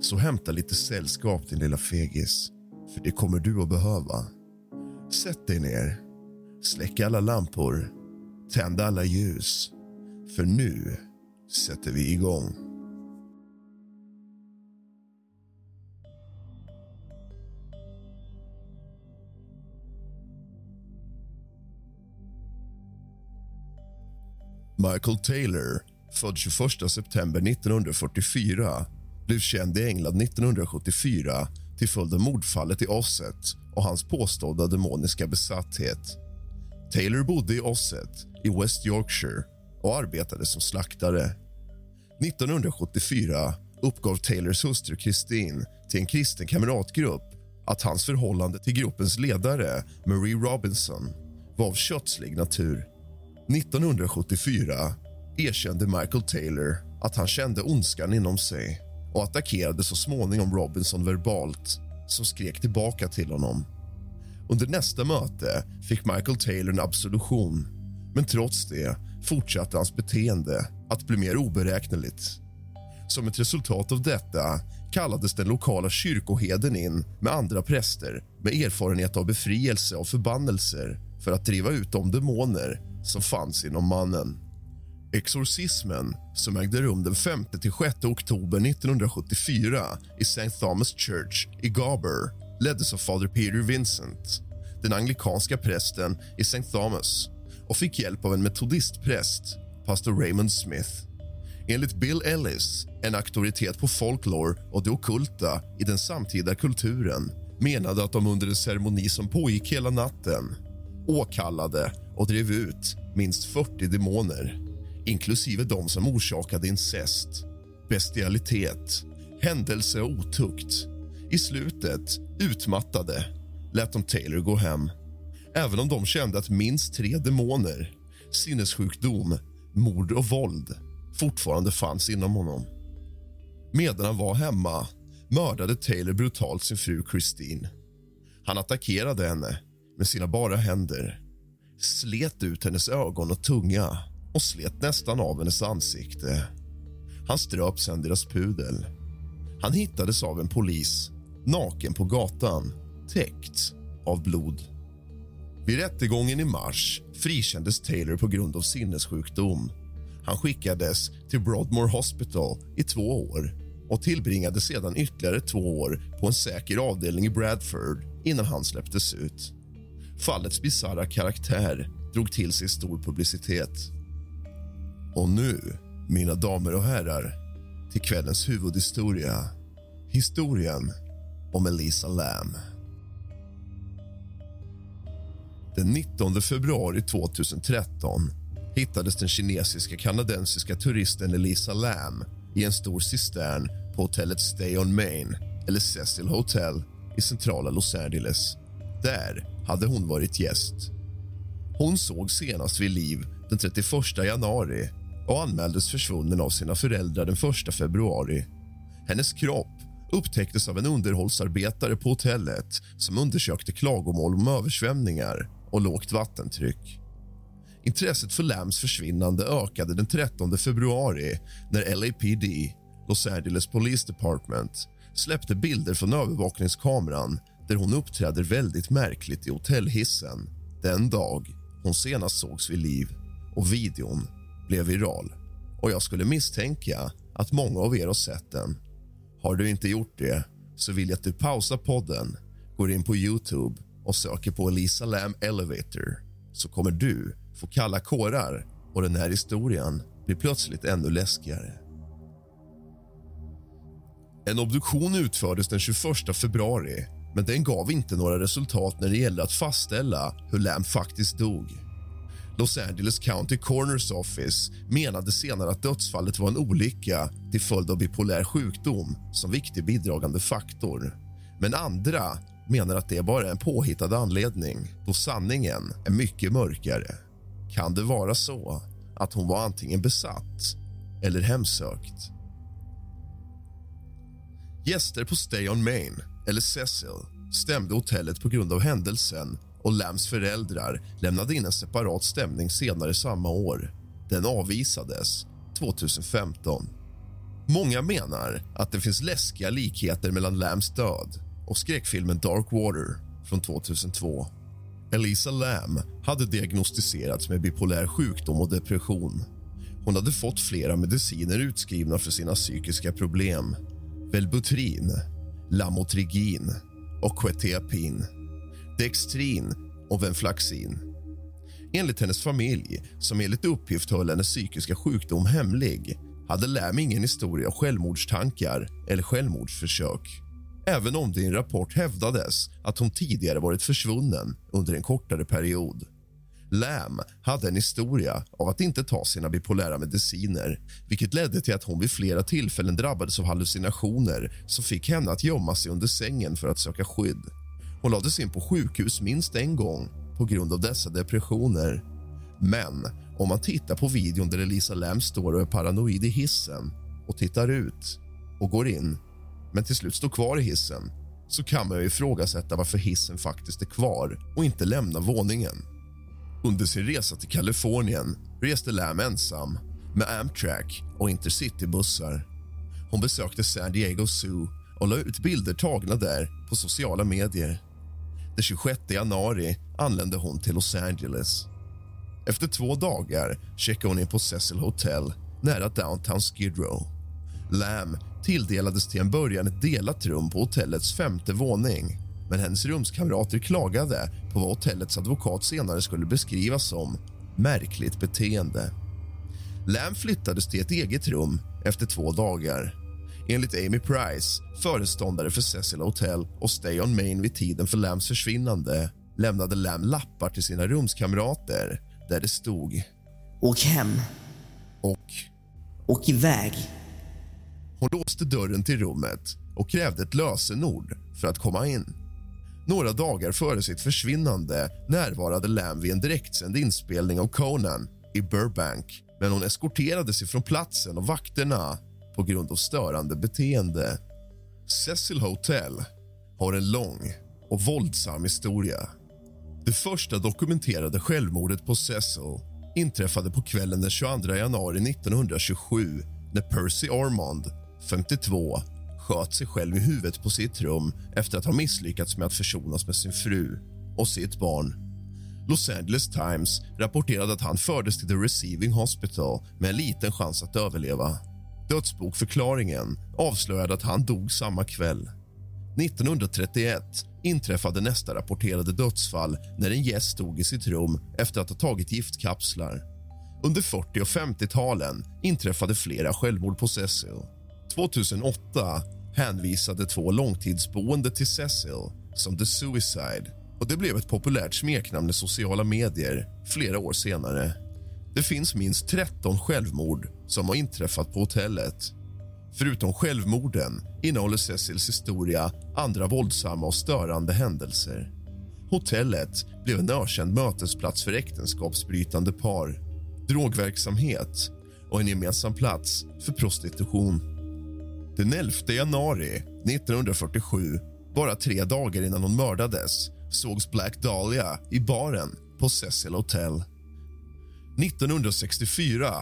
Så hämta lite sällskap, din lilla fegis. För det kommer du att behöva. Sätt dig ner, släck alla lampor, tänd alla ljus. För nu sätter vi igång. Michael Taylor, född 21 september 1944 blev känd i England 1974 till följd av mordfallet i Osset och hans påstådda demoniska besatthet. Taylor bodde i Osset i West Yorkshire och arbetade som slaktare. 1974 uppgav Taylors hustru Christine till en kristen kamratgrupp att hans förhållande till gruppens ledare, Marie Robinson, var av kötslig natur. 1974 erkände Michael Taylor att han kände ondskan inom sig och attackerade så småningom Robinson verbalt, som skrek tillbaka till honom. Under nästa möte fick Michael Taylor en absolution men trots det fortsatte hans beteende att bli mer oberäkneligt. Som ett resultat av detta kallades den lokala kyrkoheden in med andra präster med erfarenhet av befrielse av förbannelser för att driva ut de demoner som fanns inom mannen. Exorcismen, som ägde rum den 5-6 oktober 1974 i St. Thomas Church i Garber leddes av fader Peter Vincent, den anglikanska prästen i St. Thomas och fick hjälp av en metodistpräst, pastor Raymond Smith. Enligt Bill Ellis, en auktoritet på folklore och det okulta i den samtida kulturen menade att de under en ceremoni som pågick hela natten åkallade och drev ut minst 40 demoner inklusive de som orsakade incest, bestialitet, händelse och otukt. I slutet, utmattade, lät de Taylor gå hem även om de kände att minst tre demoner, sinnessjukdom, mord och våld fortfarande fanns inom honom. Medan han var hemma mördade Taylor brutalt sin fru Christine. Han attackerade henne med sina bara händer slet ut hennes ögon och tunga och slet nästan av hennes ansikte. Han ströp sen deras pudel. Han hittades av en polis, naken på gatan, täckt av blod. Vid rättegången i mars frikändes Taylor på grund av sinnessjukdom. Han skickades till Broadmoor Hospital i två år och tillbringade sedan ytterligare två år på en säker avdelning i Bradford innan han släpptes ut. Fallets bisarra karaktär drog till sig stor publicitet. Och nu, mina damer och herrar, till kvällens huvudhistoria. Historien om Elisa Lam. Den 19 februari 2013 hittades den kinesiska kanadensiska turisten Elisa Lam i en stor cistern på hotellet Stay on Main, eller Cecil Hotel, i centrala Los Angeles. Där hade hon varit gäst. Hon såg senast vid liv den 31 januari och anmäldes försvunnen av sina föräldrar den 1 februari. Hennes kropp upptäcktes av en underhållsarbetare på hotellet som undersökte klagomål om översvämningar och lågt vattentryck. Intresset för Lams försvinnande ökade den 13 februari när LAPD, Los Angeles Police Department släppte bilder från övervakningskameran där hon uppträder väldigt märkligt i hotellhissen den dag hon senast sågs vid liv. Och videon blev viral. Och Jag skulle misstänka att många av er har sett den. Har du inte gjort det så vill jag att du pausar podden, går in på Youtube och söker på Elisa Lam Elevator så kommer du få kalla kårar och den här historien blir plötsligt ännu läskigare. En obduktion utfördes den 21 februari men den gav inte några resultat när det gällde att fastställa hur Lam faktiskt dog. Los Angeles County Corners Office menade senare att dödsfallet var en olycka till följd av bipolär sjukdom som viktig bidragande faktor. Men andra menar att det bara är en påhittad anledning då sanningen är mycket mörkare. Kan det vara så att hon var antingen besatt eller hemsökt? Gäster på Stay on Main, eller Cecil, stämde hotellet på grund av händelsen och Lams föräldrar lämnade in en separat stämning senare samma år. Den avvisades 2015. Många menar att det finns läskiga likheter mellan Lams död och skräckfilmen Dark Water från 2002. Elisa Lam hade diagnostiserats med bipolär sjukdom och depression. Hon hade fått flera mediciner utskrivna för sina psykiska problem. Velbutrin, Lamotrigin och Quetiapin, Dextrin och Venflaxin. Enligt hennes familj, som enligt uppgift höll hennes psykiska sjukdom hemlig hade Lam ingen historia av självmordstankar eller självmordsförsök även om det i en rapport hävdades att hon tidigare varit försvunnen under en kortare period. Lam hade en historia av att inte ta sina bipolära mediciner vilket ledde till att hon vid flera tillfällen drabbades av hallucinationer som fick henne att gömma sig under sängen för att söka skydd. Hon lades in på sjukhus minst en gång på grund av dessa depressioner. Men om man tittar på videon där Elisa Lam står och är paranoid i hissen och tittar ut och går in men till slut står kvar i hissen så kan man ju ifrågasätta varför hissen faktiskt är kvar och inte lämnar våningen. Under sin resa till Kalifornien reste Lam ensam med Amtrak och Intercitybussar. Hon besökte San Diego Zoo och la ut bilder tagna där på sociala medier. Den 26 januari anlände hon till Los Angeles. Efter två dagar checkade hon in på Cecil Hotel nära downtown Skid Row. Lam tilldelades till en början ett delat rum på hotellets femte våning men hennes rumskamrater klagade på vad hotellets advokat senare skulle beskrivas som märkligt beteende. Lam flyttades till ett eget rum efter två dagar. Enligt Amy Price, föreståndare för Cecil Hotel och Stay on Main vid tiden för Lams försvinnande lämnade Lam lappar till sina rumskamrater där det stod... Åk hem. Och... Åk iväg. Hon låste dörren till rummet och krävde ett lösenord för att komma in. Några dagar före sitt försvinnande närvarade Lam vid en direktsänd inspelning av Conan i Burbank men hon eskorterades ifrån platsen av vakterna på grund av störande beteende. Cecil Hotel har en lång och våldsam historia. Det första dokumenterade självmordet på Cecil inträffade på kvällen den 22 januari 1927 när Percy Armond, 52 sköt sig själv i huvudet på sitt rum efter att ha misslyckats med att försonas med sin fru och sitt barn. Los Angeles Times rapporterade att han fördes till The Receiving Hospital med en liten chans att överleva. Dödsbokförklaringen avslöjade att han dog samma kväll. 1931 inträffade nästa rapporterade dödsfall när en gäst stod i sitt rum efter att ha tagit giftkapslar. Under 40 och 50-talen inträffade flera självmord på Cecil. 2008 hänvisade två långtidsboende till Cecil som The Suicide och det blev ett populärt smeknamn i sociala medier flera år senare. Det finns minst 13 självmord som har inträffat på hotellet. Förutom självmorden innehåller Cecils historia andra våldsamma och störande händelser. Hotellet blev en ökänd mötesplats för äktenskapsbrytande par, drogverksamhet och en gemensam plats för prostitution. Den 11 januari 1947, bara tre dagar innan hon mördades sågs Black Dahlia i baren på Cecil Hotel. 1964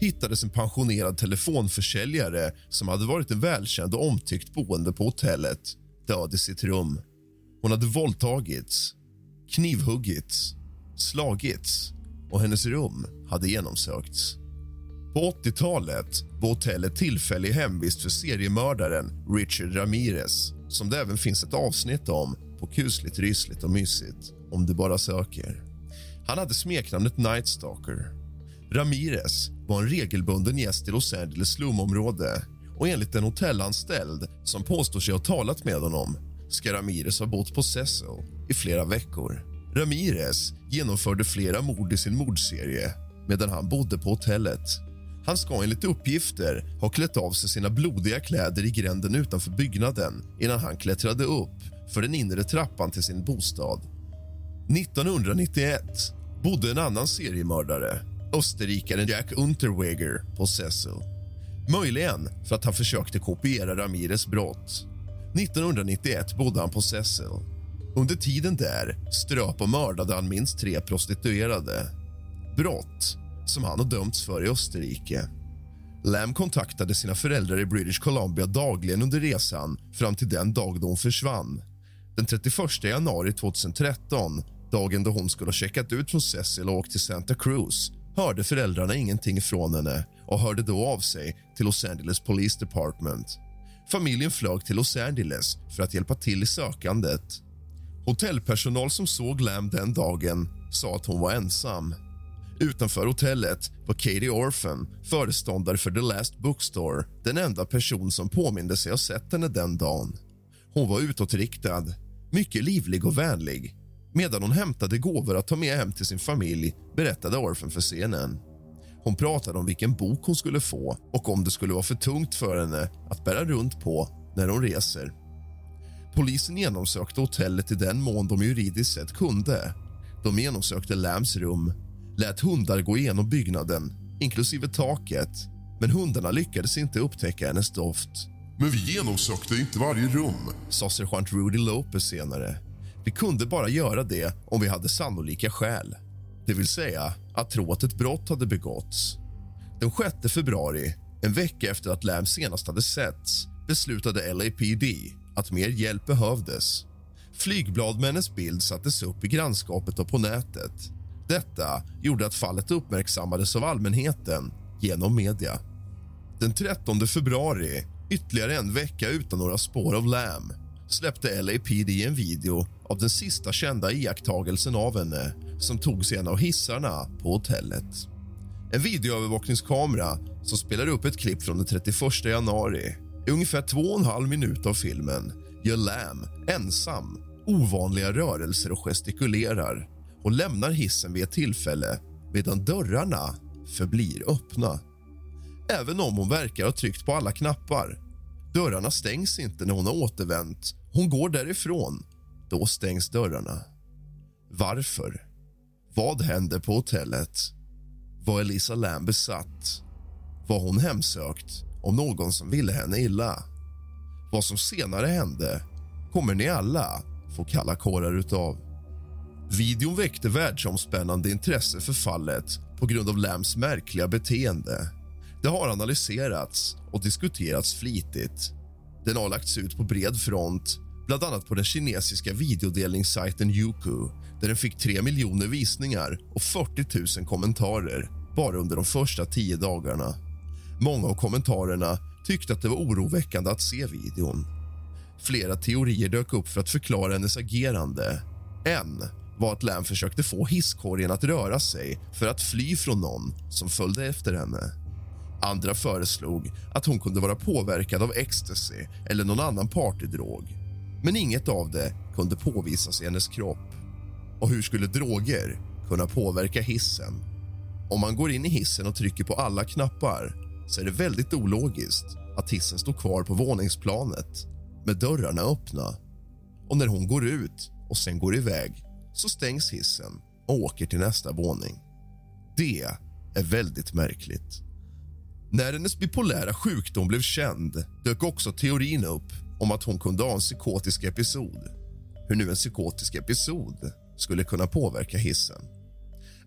hittades en pensionerad telefonförsäljare som hade varit en välkänd och omtyckt boende på hotellet död i sitt rum. Hon hade våldtagits, knivhuggits, slagits och hennes rum hade genomsökts. På 80-talet var hotellet tillfällig hemvist för seriemördaren Richard Ramirez som det även finns ett avsnitt om på kusligt, rysligt och mysigt om du bara söker. Han hade smeknamnet Night Stalker. Ramirez var en regelbunden gäst i Los Angeles slumområde och enligt en hotellanställd som påstår sig ha talat med honom ska Ramirez ha bott på Cecil i flera veckor. Ramirez genomförde flera mord i sin mordserie medan han bodde på hotellet han ska enligt uppgifter ha klätt av sig sina blodiga kläder i gränden utanför byggnaden innan han klättrade upp för den inre trappan till sin bostad. 1991 bodde en annan seriemördare, österrikaren Jack Unterweger, på Cecil. Möjligen för att han försökte kopiera Ramirez brott. 1991 bodde han på Cecil. Under tiden där ströp och mördade han minst tre prostituerade. Brott som han har dömts för i Österrike. Lam kontaktade sina föräldrar i British Columbia dagligen under resan fram till den dag då hon försvann. Den 31 januari 2013, dagen då hon skulle ha checkat ut från Cecil och åkt till Santa Cruz hörde föräldrarna ingenting från henne och hörde då av sig till Los Angeles Police Department. Familjen flög till Los Angeles för att hjälpa till i sökandet. Hotellpersonal som såg Lam den dagen sa att hon var ensam Utanför hotellet var Katie Orphan, föreståndare för The Last Bookstore den enda person som påminde sig ha sett henne den dagen. Hon var utåtriktad, mycket livlig och vänlig. Medan hon hämtade gåvor att ta med hem till sin familj berättade Orphan för scenen. Hon pratade om vilken bok hon skulle få och om det skulle vara för tungt för henne att bära runt på när hon reser. Polisen genomsökte hotellet i den mån de juridiskt sett kunde. De genomsökte Lams rum, lät hundar gå igenom byggnaden, inklusive taket men hundarna lyckades inte upptäcka hennes doft. Men vi genomsökte inte varje rum, sa sergeant Rudy Lopez senare. Vi kunde bara göra det om vi hade sannolika skäl. Det vill säga att tro att ett brott hade begåtts. Den 6 februari, en vecka efter att Lam senast hade setts beslutade LAPD att mer hjälp behövdes. Flygblad med hennes bild sattes upp i grannskapet och på nätet. Detta gjorde att fallet uppmärksammades av allmänheten genom media. Den 13 februari, ytterligare en vecka utan några spår av Lam släppte LAPD en video av den sista kända iakttagelsen av henne som togs i en av hissarna på hotellet. En videoövervakningskamera som spelar upp ett klipp från den 31 januari. I ungefär två och en halv minut av filmen gör Lam ensam ovanliga rörelser och gestikulerar och lämnar hissen vid ett tillfälle medan dörrarna förblir öppna. Även om hon verkar ha tryckt på alla knappar. Dörrarna stängs inte när hon har återvänt. Hon går därifrån. Då stängs dörrarna. Varför? Vad hände på hotellet? Var Elisa Lam besatt? Var hon hemsökt av någon som ville henne illa? Vad som senare hände kommer ni alla få kalla kårar utav. Videon väckte världsomspännande intresse för fallet på grund av Lams märkliga beteende. Det har analyserats och diskuterats flitigt. Den har lagts ut på bred front bland annat på den kinesiska videodelningssajten Youku där den fick 3 miljoner visningar och 40 000 kommentarer bara under de första tio dagarna. Många av kommentarerna tyckte att det var oroväckande att se videon. Flera teorier dök upp för att förklara hennes agerande. En var att Lam försökte få hisskorgen att röra sig för att fly från någon som följde efter henne. Andra föreslog att hon kunde vara påverkad av ecstasy eller någon annan partydrog. Men inget av det kunde påvisas i hennes kropp. Och hur skulle droger kunna påverka hissen? Om man går in i hissen och trycker på alla knappar så är det väldigt ologiskt att hissen står kvar på våningsplanet med dörrarna öppna. Och när hon går ut och sen går iväg så stängs hissen och åker till nästa våning. Det är väldigt märkligt. När hennes bipolära sjukdom blev känd dök också teorin upp om att hon kunde ha en psykotisk episod. Hur nu en psykotisk episod skulle kunna påverka hissen.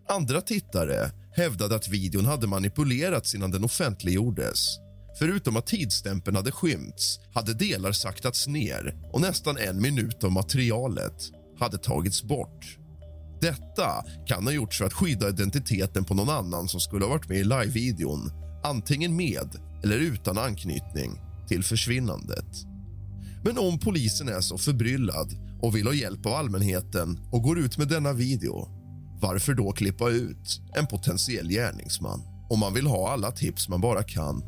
Andra tittare hävdade att videon hade manipulerats innan den offentliggjordes. Förutom att tidsstämpeln hade skymts hade delar saktats ner och nästan en minut av materialet hade tagits bort. Detta kan ha gjorts för att skydda identiteten på någon annan som skulle ha varit med i live-videon antingen med eller utan anknytning till försvinnandet. Men om polisen är så förbryllad och vill ha hjälp av allmänheten och går ut med denna video varför då klippa ut en potentiell gärningsman om man vill ha alla tips man bara kan?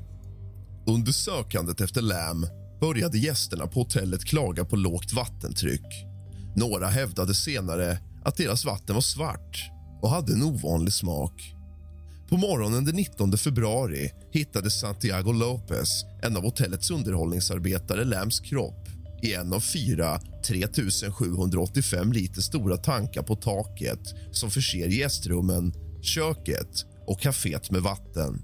Under sökandet efter Lam började gästerna på hotellet klaga på lågt vattentryck. Några hävdade senare att deras vatten var svart och hade en ovanlig smak. På morgonen den 19 februari hittade Santiago Lopez, en av hotellets underhållningsarbetare, Lams kropp i en av fyra 3785 liter stora tankar på taket som förser gästrummen, köket och kaféet med vatten.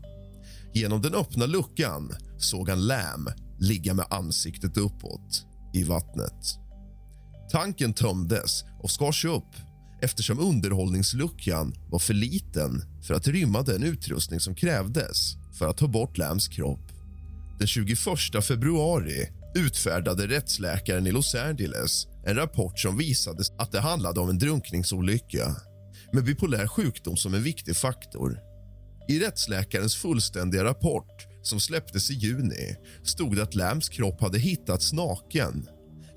Genom den öppna luckan såg han Lam ligga med ansiktet uppåt i vattnet. Tanken tömdes och skars upp eftersom underhållningsluckan var för liten för att rymma den utrustning som krävdes för att ta bort Lams kropp. Den 21 februari utfärdade rättsläkaren i Los Angeles en rapport som visade att det handlade om en drunkningsolycka med bipolär sjukdom som en viktig faktor. I rättsläkarens fullständiga rapport som släpptes i juni stod det att Lams kropp hade hittats naken.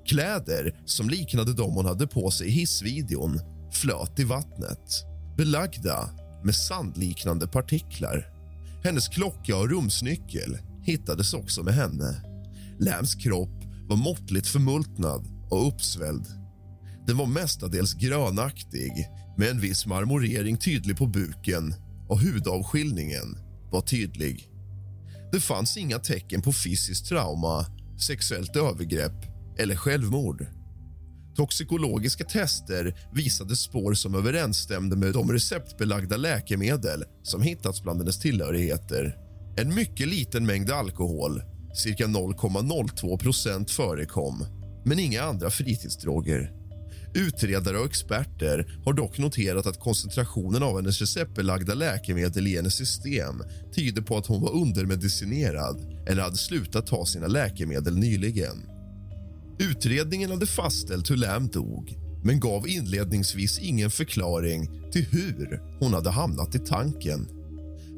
Kläder som liknade de hon hade på sig i hissvideon flöt i vattnet. Belagda med sandliknande partiklar. Hennes klocka och rumsnyckel hittades också med henne. Lams kropp var måttligt förmultnad och uppsvälld. Den var mestadels grönaktig med en viss marmorering tydlig på buken och hudavskiljningen var tydlig. Det fanns inga tecken på fysiskt trauma, sexuellt övergrepp eller självmord. Toxikologiska tester visade spår som överensstämde med de receptbelagda läkemedel som hittats bland hennes tillhörigheter. En mycket liten mängd alkohol, cirka 0,02 procent, förekom men inga andra fritidsdroger. Utredare och experter har dock noterat att koncentrationen av hennes receptbelagda läkemedel i hennes system tyder på att hon var undermedicinerad eller hade slutat ta sina läkemedel nyligen. Utredningen hade fastställt hur Lam dog men gav inledningsvis ingen förklaring till hur hon hade hamnat i tanken.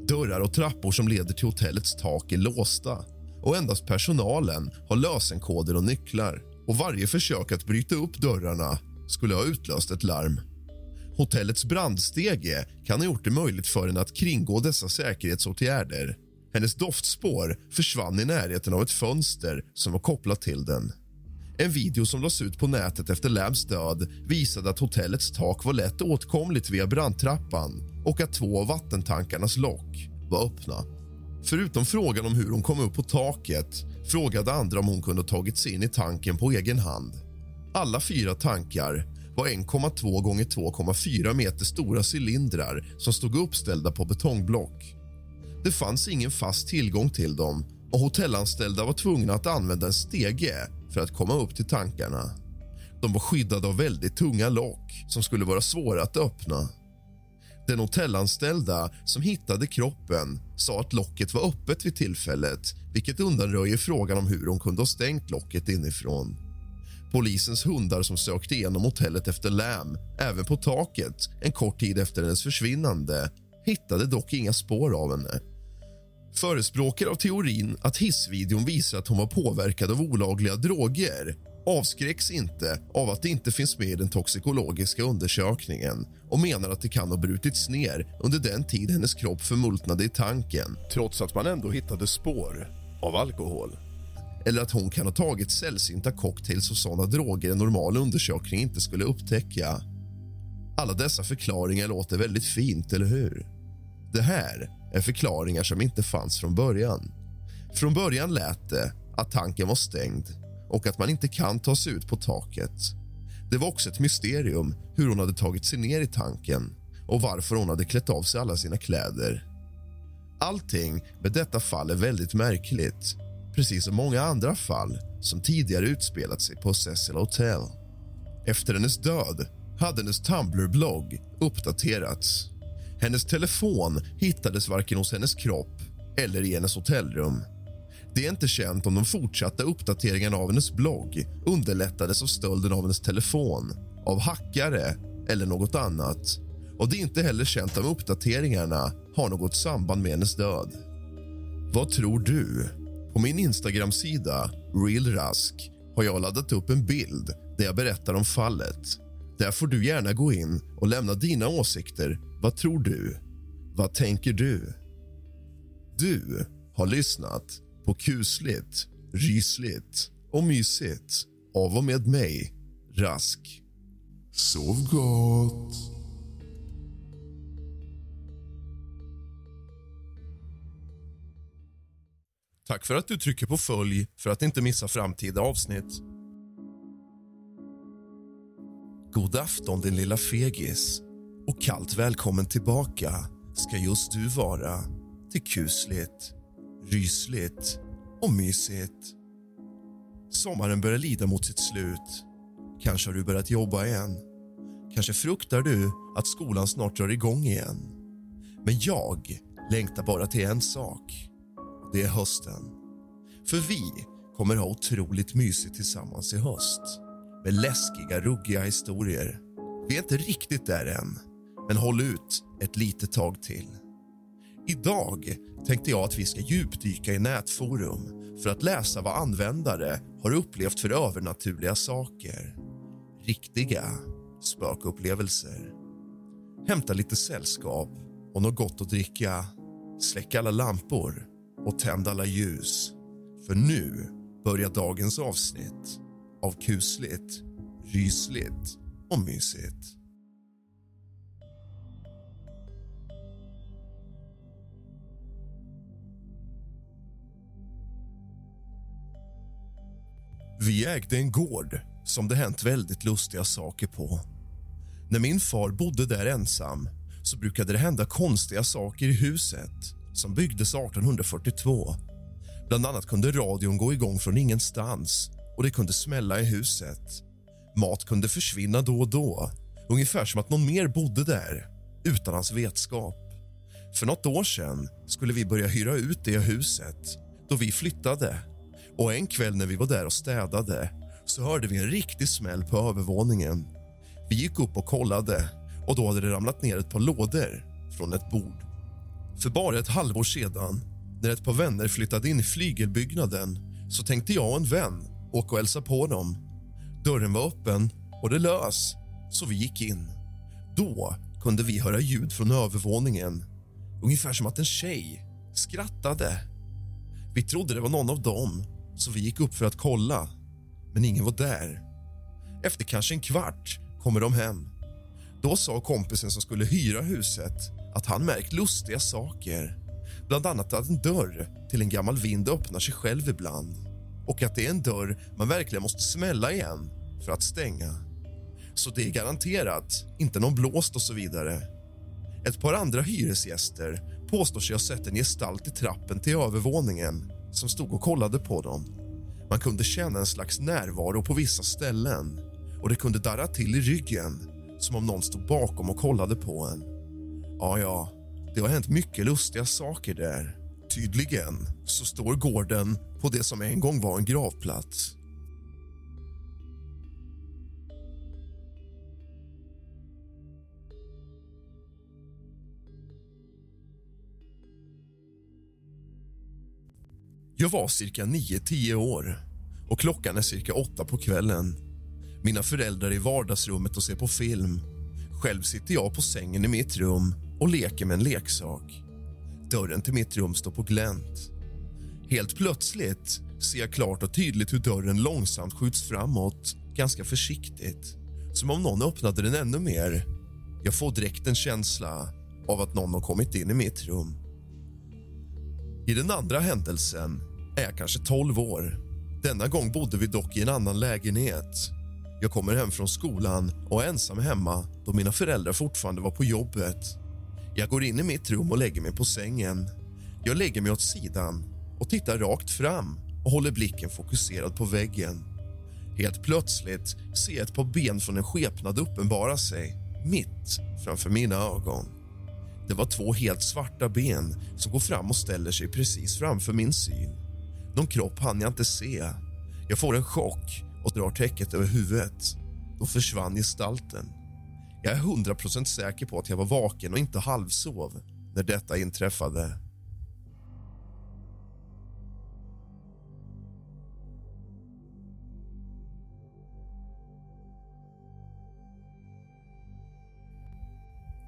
Dörrar och trappor som leder till hotellets tak är låsta och endast personalen har lösenkoder och nycklar. Och Varje försök att bryta upp dörrarna skulle ha utlöst ett larm. Hotellets brandstege kan ha gjort det möjligt för henne att kringgå dessa säkerhetsåtgärder. Hennes doftspår försvann i närheten av ett fönster som var kopplat till den. En video som lades ut på nätet efter Lambs död visade att hotellets tak var lätt åtkomligt via brandtrappan och att två av vattentankarnas lock var öppna. Förutom frågan om hur hon kom upp på taket frågade andra om hon kunde ha tagit sig in i tanken på egen hand. Alla fyra tankar var 1,2 gånger 2,4 meter stora cylindrar som stod uppställda på betongblock. Det fanns ingen fast tillgång till dem och hotellanställda var tvungna att använda en stege för att komma upp till tankarna. De var skyddade av väldigt tunga lock som skulle vara svåra att öppna. Den hotellanställda som hittade kroppen sa att locket var öppet vid tillfället vilket undanröjer frågan om hur hon kunde ha stängt locket inifrån. Polisens hundar som sökte igenom hotellet efter Lam, även på taket en kort tid efter hennes försvinnande hittade dock inga spår av henne. Förespråkare av teorin att hissvideon visar att hon var påverkad av olagliga droger avskräcks inte av att det inte finns med i den toxikologiska undersökningen och menar att det kan ha brutits ner under den tid hennes kropp förmultnade i tanken trots att man ändå hittade spår av alkohol. Eller att hon kan ha tagit sällsynta cocktails och såna droger en normal undersökning inte skulle upptäcka. Alla dessa förklaringar låter väldigt fint, eller hur? Det här är förklaringar som inte fanns från början. Från början lät det att tanken var stängd och att man inte kan ta sig ut på taket. Det var också ett mysterium hur hon hade tagit sig ner i tanken och varför hon hade klätt av sig alla sina kläder. Allting med detta fall är väldigt märkligt precis som många andra fall som tidigare utspelat sig på Cecil Hotel. Efter hennes död hade hennes Tumblr-blogg uppdaterats. Hennes telefon hittades varken hos hennes kropp eller i hennes hotellrum. Det är inte känt om de fortsatta uppdateringarna av hennes blogg underlättades av stölden av hennes telefon, av hackare eller något annat. Och Det är inte heller känt om uppdateringarna har något samband med hennes död. Vad tror du? På min Instagram-sida, realrask, har jag laddat upp en bild där jag berättar om fallet. Där får du gärna gå in och lämna dina åsikter. Vad tror du? Vad tänker du? Du har lyssnat på kusligt, rysligt och mysigt av och med mig, Rask. Sov gott. Tack för att du trycker på följ för att inte missa framtida avsnitt. God afton, din lilla fegis. Och kallt välkommen tillbaka ska just du vara till kusligt, rysligt och mysigt. Sommaren börjar lida mot sitt slut. Kanske har du börjat jobba igen. Kanske fruktar du att skolan snart drar igång igen. Men jag längtar bara till en sak det är hösten. För vi kommer ha otroligt mysigt tillsammans i höst med läskiga, ruggiga historier. Vi är inte riktigt där än, men håll ut ett litet tag till. Idag tänkte jag att vi ska djupdyka i nätforum för att läsa vad användare har upplevt för övernaturliga saker. Riktiga spökupplevelser. Hämta lite sällskap och något gott att dricka, släck alla lampor och tänd alla ljus. För nu börjar dagens avsnitt av kusligt, rysligt och mysigt. Vi ägde en gård som det hänt väldigt lustiga saker på. När min far bodde där ensam så brukade det hända konstiga saker i huset som byggdes 1842. Bland annat kunde radion gå igång från ingenstans och det kunde smälla i huset. Mat kunde försvinna då och då, ungefär som att någon mer bodde där utan hans vetskap. För något år sedan skulle vi börja hyra ut det huset då vi flyttade. Och En kväll när vi var där och städade så hörde vi en riktig smäll på övervåningen. Vi gick upp och kollade och då hade det ramlat ner ett par lådor från ett bord. För bara ett halvår sedan, när ett par vänner flyttade in i flygelbyggnaden så tänkte jag och en vän åka och hälsa på dem. Dörren var öppen och det lös, så vi gick in. Då kunde vi höra ljud från övervåningen, ungefär som att en tjej skrattade. Vi trodde det var någon av dem, så vi gick upp för att kolla, men ingen var där. Efter kanske en kvart kommer de hem. Då sa kompisen som skulle hyra huset att han märkt lustiga saker. Bland annat att en dörr till en gammal vind öppnar sig själv ibland och att det är en dörr man verkligen måste smälla igen för att stänga. Så det är garanterat inte någon blåst och så vidare. Ett par andra hyresgäster påstår sig ha sett en gestalt i trappen till övervåningen som stod och kollade på dem. Man kunde känna en slags närvaro på vissa ställen och det kunde darra till i ryggen som om någon stod bakom och kollade på en. Ja, ja, det har hänt mycket lustiga saker där. Tydligen så står gården på det som en gång var en gravplats. Jag var cirka 9-10 år och klockan är cirka åtta på kvällen. Mina föräldrar är i vardagsrummet och ser på film. Själv sitter jag på sängen i mitt rum och leker med en leksak. Dörren till mitt rum står på glänt. Helt plötsligt ser jag klart och tydligt hur dörren långsamt skjuts framåt, ganska försiktigt. Som om någon öppnade den ännu mer. Jag får direkt en känsla av att någon har kommit in i mitt rum. I den andra händelsen är jag kanske 12 år. Denna gång bodde vi dock i en annan lägenhet. Jag kommer hem från skolan och är ensam hemma då mina föräldrar fortfarande var på jobbet. Jag går in i mitt rum och lägger mig på sängen. Jag lägger mig åt sidan och tittar rakt fram och håller blicken fokuserad på väggen. Helt plötsligt ser jag ett par ben från en skepnad uppenbara sig mitt framför mina ögon. Det var två helt svarta ben som går fram och ställer sig precis framför min syn. Någon kropp hann jag inte se. Jag får en chock och drar täcket över huvudet. Då försvann gestalten. Jag är hundra procent säker på att jag var vaken och inte halvsov när detta inträffade.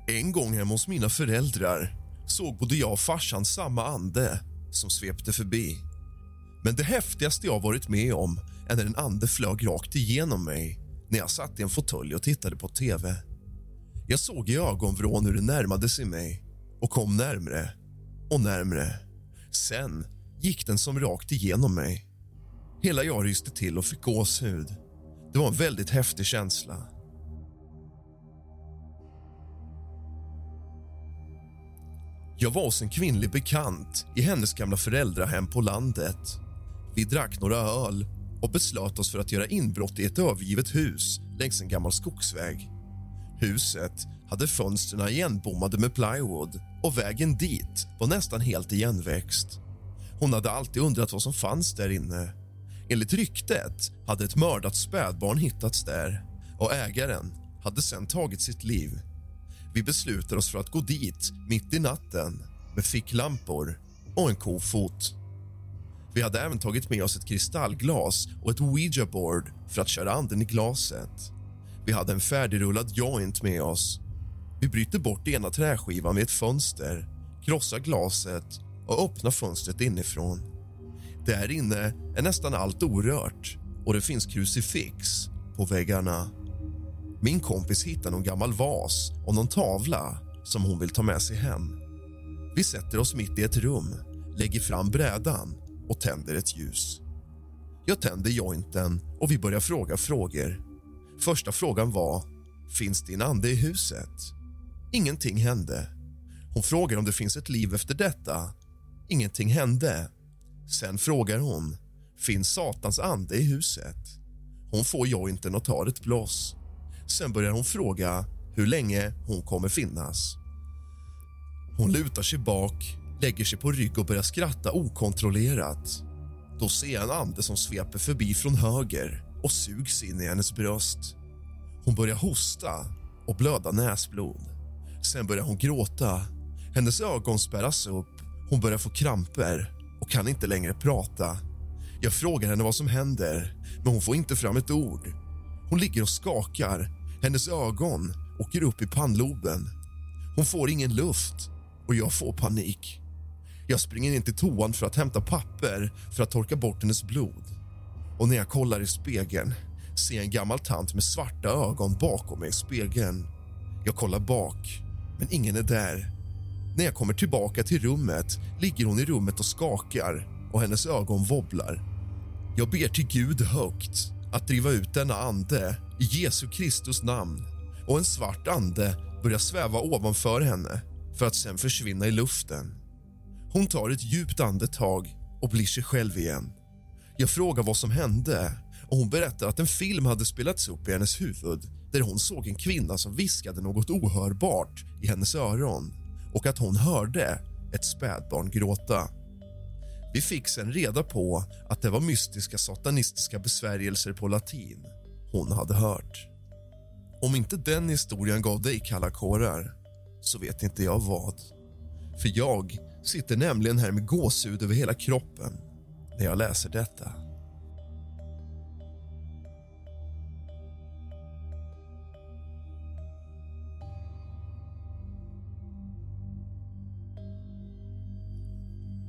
En gång hemma hos mina föräldrar såg både jag och farsan samma ande som svepte förbi. Men det häftigaste jag varit med om är när en ande flög rakt igenom mig när jag satt i en fåtölj och tittade på tv. Jag såg i ögonvrån hur det närmade sig mig och kom närmre och närmre. Sen gick den som rakt igenom mig. Hela jag ryste till och fick gåshud. Det var en väldigt häftig känsla. Jag var hos en kvinnlig bekant i hennes gamla föräldrahem på landet. Vi drack några öl och beslöt oss för att göra inbrott i ett övergivet hus längs en gammal skogsväg. Huset hade fönstren igenbommade med plywood och vägen dit var nästan helt igenväxt. Hon hade alltid undrat vad som fanns där inne. Enligt ryktet hade ett mördat spädbarn hittats där och ägaren hade sen tagit sitt liv. Vi beslutade oss för att gå dit mitt i natten med ficklampor och en kofot. Vi hade även tagit med oss ett kristallglas och ett ouija-board för att köra anden i glaset. Vi hade en färdigrullad joint med oss. Vi bryter bort ena träskivan vid ett fönster, krossar glaset och öppnar fönstret inifrån. Där inne är nästan allt orört och det finns krucifix på väggarna. Min kompis hittar någon gammal vas och någon tavla som hon vill ta med sig hem. Vi sätter oss mitt i ett rum, lägger fram brädan och tänder ett ljus. Jag tänder jointen och vi börjar fråga frågor. Första frågan var finns din ande i huset. Ingenting hände. Hon frågar om det finns ett liv efter detta. Ingenting hände. Sen frågar hon finns Satans ande i huset. Hon får jointen och tar ett bloss. Sen börjar hon fråga hur länge hon kommer finnas. Hon lutar sig bak, lägger sig på rygg och börjar skratta okontrollerat. Då ser jag en ande som sveper förbi från höger och sugs in i hennes bröst. Hon börjar hosta och blöda näsblod. Sen börjar hon gråta. Hennes ögon spärras upp. Hon börjar få kramper och kan inte längre prata. Jag frågar henne vad som händer, men hon får inte fram ett ord. Hon ligger och skakar. Hennes ögon åker upp i pannloben. Hon får ingen luft och jag får panik. Jag springer in till toan för att hämta papper för att torka bort hennes blod. Och när jag kollar i spegeln ser jag en gammal tant med svarta ögon bakom mig i spegeln. Jag kollar bak, men ingen är där. När jag kommer tillbaka till rummet ligger hon i rummet och skakar och hennes ögon wobblar. Jag ber till Gud högt att driva ut denna ande i Jesu Kristus namn och en svart ande börjar sväva ovanför henne för att sen försvinna i luften. Hon tar ett djupt andetag och blir sig själv igen. Jag frågar vad som hände och hon berättar att en film hade spelats upp i hennes huvud där hon såg en kvinna som viskade något ohörbart i hennes öron och att hon hörde ett spädbarn gråta. Vi fick sen reda på att det var mystiska satanistiska besvärjelser på latin hon hade hört. Om inte den historien gav dig kalla kårar så vet inte jag vad. För jag sitter nämligen här med gåshud över hela kroppen när jag läser detta.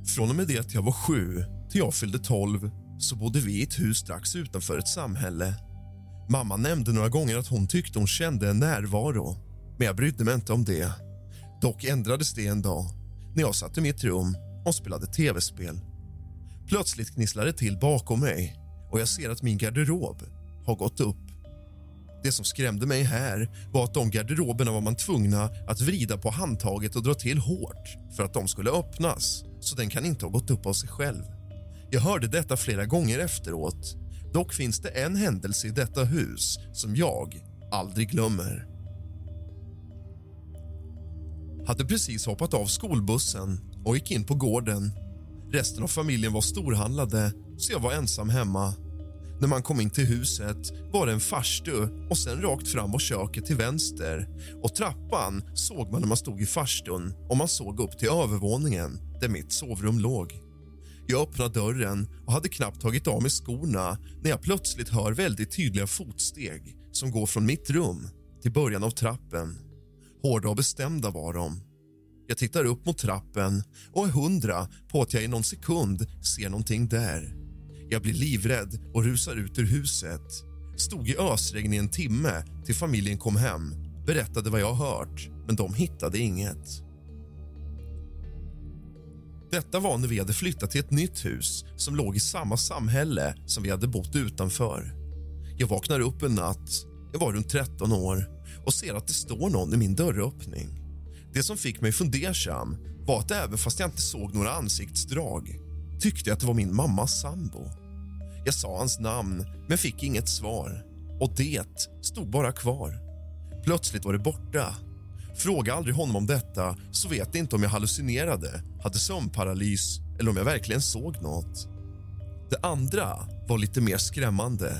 Från och med det att jag var sju till jag fyllde tolv så bodde vi i ett hus strax utanför ett samhälle. Mamma nämnde några gånger att hon tyckte hon kände en närvaro men jag brydde mig inte om det. Dock ändrades det en dag när jag satt i mitt rum och spelade tv-spel. Plötsligt gnisslar det till bakom mig och jag ser att min garderob har gått upp. Det som skrämde mig här var att de garderoberna var man tvungna att vrida på handtaget och dra till hårt för att de skulle öppnas, så den kan inte ha gått upp av sig själv. Jag hörde detta flera gånger efteråt. Dock finns det en händelse i detta hus som jag aldrig glömmer. Hade precis hoppat av skolbussen och gick in på gården. Resten av familjen var storhandlade, så jag var ensam hemma. När man kom in till huset var det en farstu och sen rakt fram och köket till vänster. Och Trappan såg man när man stod i farstun och man såg upp till övervåningen där mitt sovrum låg. Jag öppnade dörren och hade knappt tagit av mig skorna när jag plötsligt hör väldigt tydliga fotsteg som går från mitt rum till början av trappen. Hårda och bestämda var de. Jag tittar upp mot trappen och är hundra på att jag i någon sekund ser någonting där. Jag blir livrädd och rusar ut ur huset. Stod i ösregn i en timme till familjen kom hem. Berättade vad jag hört, men de hittade inget. Detta var när vi hade flyttat till ett nytt hus som låg i samma samhälle som vi hade bott utanför. Jag vaknar upp en natt, jag var runt 13 år och ser att det står någon i min dörröppning. Det som fick mig fundersam var att även fast jag inte såg några ansiktsdrag tyckte jag att det var min mammas sambo. Jag sa hans namn, men fick inget svar. Och det stod bara kvar. Plötsligt var det borta. Fråga aldrig honom om detta, så vet inte om jag hallucinerade, hade sömnparalys eller om jag verkligen såg något. Det andra var lite mer skrämmande.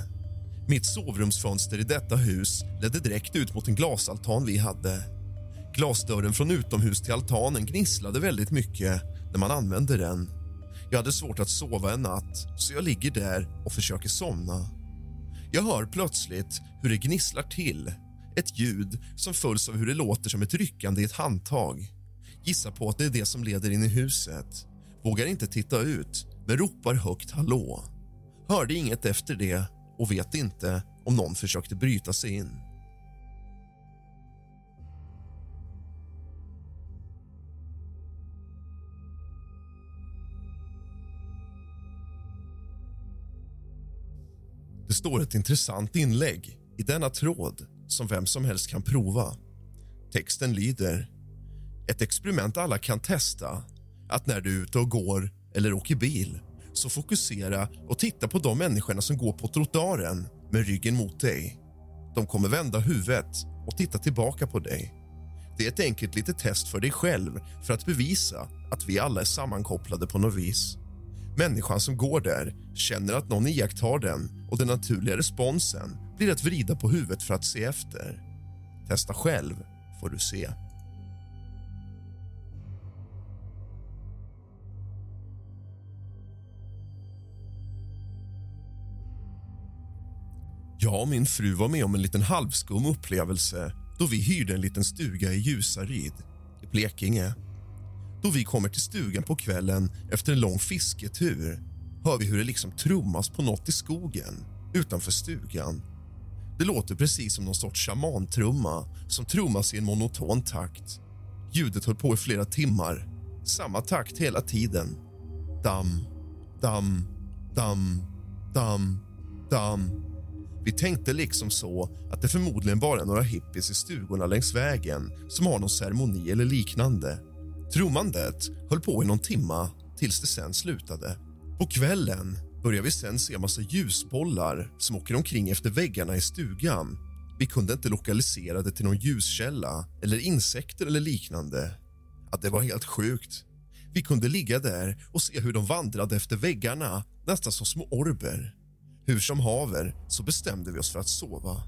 Mitt sovrumsfönster i detta hus ledde direkt ut mot en glasaltan vi hade. Glasdörren från utomhus till altanen gnisslade väldigt mycket när man använde den. Jag hade svårt att sova en natt, så jag ligger där och försöker somna. Jag hör plötsligt hur det gnisslar till. Ett ljud som följs av hur det låter som ett ryckande i ett handtag. Gissar på att det är det som leder in i huset. Vågar inte titta ut, men ropar högt hallå. Hörde inget efter det och vet inte om någon försökte bryta sig in. Det står ett intressant inlägg i denna tråd som vem som helst kan prova. Texten lyder ett experiment alla kan testa. Att när du är ute och går eller åker bil så fokusera och titta på de människorna som går på trottoaren med ryggen mot dig. De kommer vända huvudet och titta tillbaka på dig. Det är ett enkelt litet test för dig själv för att bevisa att vi alla är sammankopplade på något vis. Människan som går där känner att någon iakttar den och den naturliga responsen blir att vrida på huvudet för att se efter. Testa själv, får du se. Jag och min fru var med om en liten halvskum upplevelse då vi hyrde en liten stuga i Ljusaryd i Blekinge. Då vi kommer till stugan på kvällen efter en lång fisketur hör vi hur det liksom trummas på något i skogen utanför stugan. Det låter precis som någon sorts shamantrumma som trummas i en monoton takt. Ljudet höll på i flera timmar. Samma takt hela tiden. Damm, damm, damm, damm, damm. Vi tänkte liksom så att det förmodligen bara är några hippies i stugorna längs vägen som har någon ceremoni eller liknande. Trummandet höll på i någon timma tills det sen slutade. På kvällen börjar vi sen se massa ljusbollar som åker omkring efter väggarna i stugan. Vi kunde inte lokalisera det till någon ljuskälla eller insekter eller liknande. Att det var helt sjukt. Vi kunde ligga där och se hur de vandrade efter väggarna, nästan som små orber. Hur som haver så bestämde vi oss för att sova.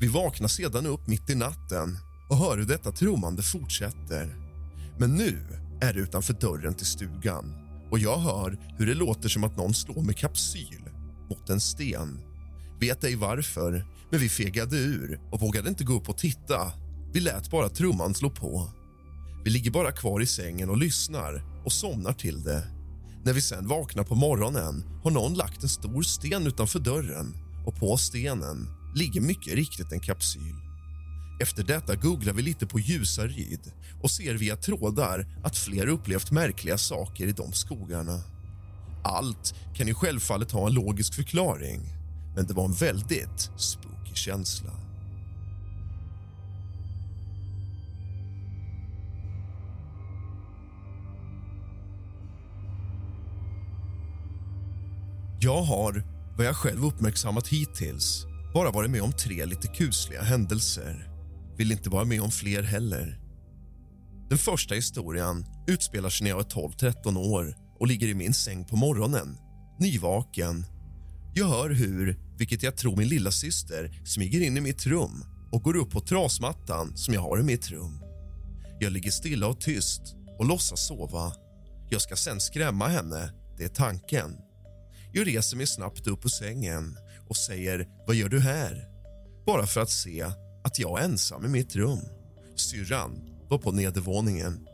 Vi vaknar sedan upp mitt i natten och hör hur detta trummande fortsätter. Men nu är det utanför dörren till stugan och jag hör hur det låter som att någon slår med kapsyl mot en sten. Vet ej varför, men vi fegade ur och vågade inte gå upp och titta. Vi lät bara trumman slå på. Vi ligger bara kvar i sängen och lyssnar och somnar till det. När vi sen vaknar på morgonen har någon lagt en stor sten utanför dörren och på stenen ligger mycket riktigt en kapsyl. Efter detta googlar vi lite på Ljusaryd och ser via trådar att fler upplevt märkliga saker i de skogarna. Allt kan ju självfallet ha en logisk förklaring men det var en väldigt spooky känsla. Jag har, vad jag själv uppmärksammat hittills, bara varit med om tre lite kusliga händelser. Vill inte vara med om fler heller. Den första historien utspelar sig när jag är 12-13 år och ligger i min säng på morgonen, nyvaken. Jag hör hur, vilket jag tror min lilla syster smyger in i mitt rum och går upp på trasmattan som jag har i mitt rum. Jag ligger stilla och tyst och låtsas sova. Jag ska sen skrämma henne, det är tanken. Jag reser mig snabbt upp ur sängen och säger vad gör du här? Bara för att se att jag är ensam i mitt rum. Syrran var på nedervåningen.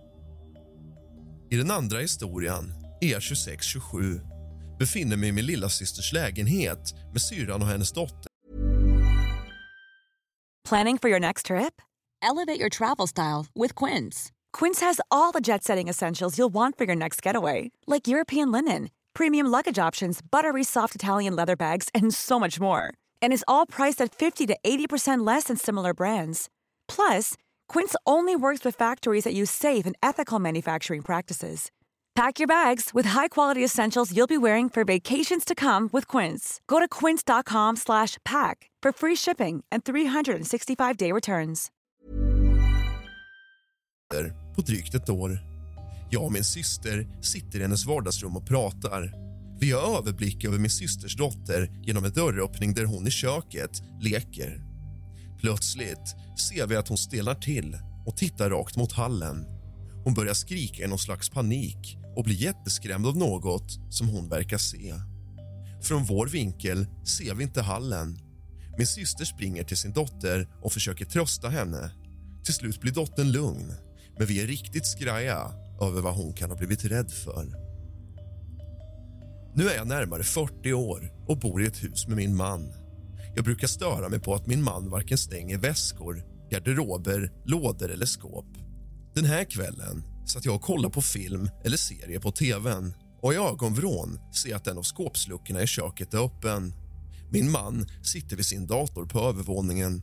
I den andra historien är jag 26-27 befinner mig i min lilla systers lägenhet med syrran och hennes dotter. Planning for your next trip? Elevate your travel style with Quince. Quince has all the jet setting essentials you'll want for your next getaway, like European linen, premium luggage options, buttery soft Italian leather bags, and so much more. And is all priced at 50 to 80% less than similar brands. Plus, Quince only works with factories that use safe and ethical manufacturing practices. Pack your bags with high-quality essentials you'll be wearing for vacations to come with Quince. Go to quince.com/pack for free shipping and 365-day returns. på drygt ett år. Jag och min syster sitter i hennes vardagsrum och pratar. Vi har överblick över min systers dotter genom en dörröppning där hon i köket leker. Plötsligt ser vi att hon stelnar till och tittar rakt mot hallen. Hon börjar skrika i någon slags panik och blir jätteskrämd av något som hon verkar se. Från vår vinkel ser vi inte hallen Min syster springer till sin dotter och försöker trösta henne. Till slut blir dottern lugn, men vi är riktigt skraja över vad hon kan ha blivit rädd för. Nu är jag närmare 40 år och bor i ett hus med min man. Jag brukar störa mig på att min man varken stänger väskor, garderober, lådor eller skåp. Den här kvällen satt jag och kollade på film eller serie på tvn och i ögonvrån ser jag att en av skåpsluckorna i köket är öppen. Min man sitter vid sin dator på övervåningen.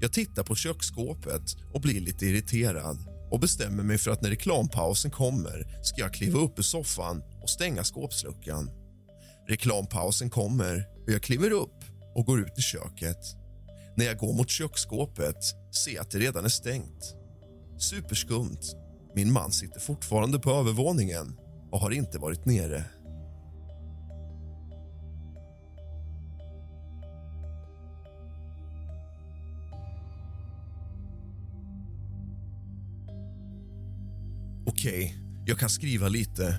Jag tittar på köksskåpet och blir lite irriterad och bestämmer mig för att när reklampausen kommer ska jag kliva upp ur soffan och stänga skåpsluckan. Reklampausen kommer och jag kliver upp och går ut i köket. När jag går mot köksskåpet ser jag att det redan är stängt. Superskumt. Min man sitter fortfarande på övervåningen och har inte varit nere. Okej, jag kan skriva lite.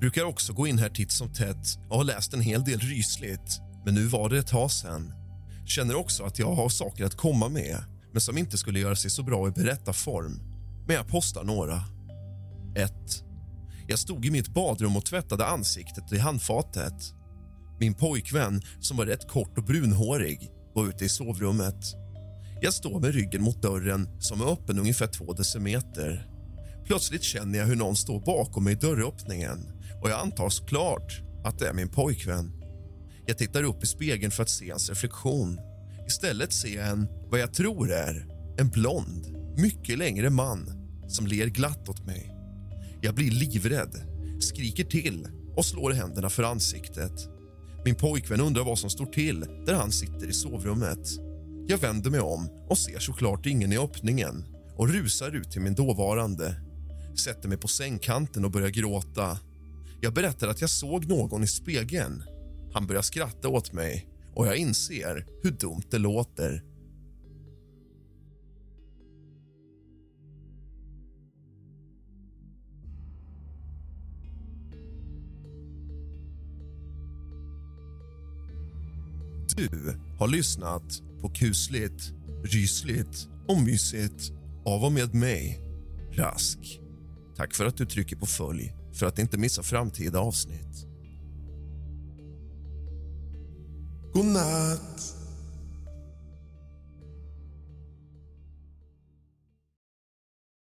Brukar också gå in här titt som tätt och har läst en hel del rysligt. Men nu var det ett tag sen. Känner också att jag har saker att komma med men som inte skulle göra sig så bra i berättarform. Men jag postar några. 1. Jag stod i mitt badrum och tvättade ansiktet i handfatet. Min pojkvän, som var rätt kort och brunhårig, var ute i sovrummet. Jag står med ryggen mot dörren som är öppen ungefär två decimeter. Plötsligt känner jag hur någon står bakom mig i dörröppningen och jag antar såklart att det är min pojkvän. Jag tittar upp i spegeln för att se hans reflektion. Istället ser jag en, vad jag tror är, en blond, mycket längre man som ler glatt åt mig. Jag blir livrädd, skriker till och slår händerna för ansiktet. Min pojkvän undrar vad som står till där han sitter i sovrummet. Jag vänder mig om och ser såklart ingen i öppningen och rusar ut till min dåvarande. Sätter mig på sängkanten och börjar gråta. Jag berättar att jag såg någon i spegeln. Han börjar skratta åt mig och jag inser hur dumt det låter. Du har lyssnat på kusligt, rysligt och mysigt av och med mig, Rask. Tack för att du trycker på följ för att inte missa framtida avsnitt. God natt.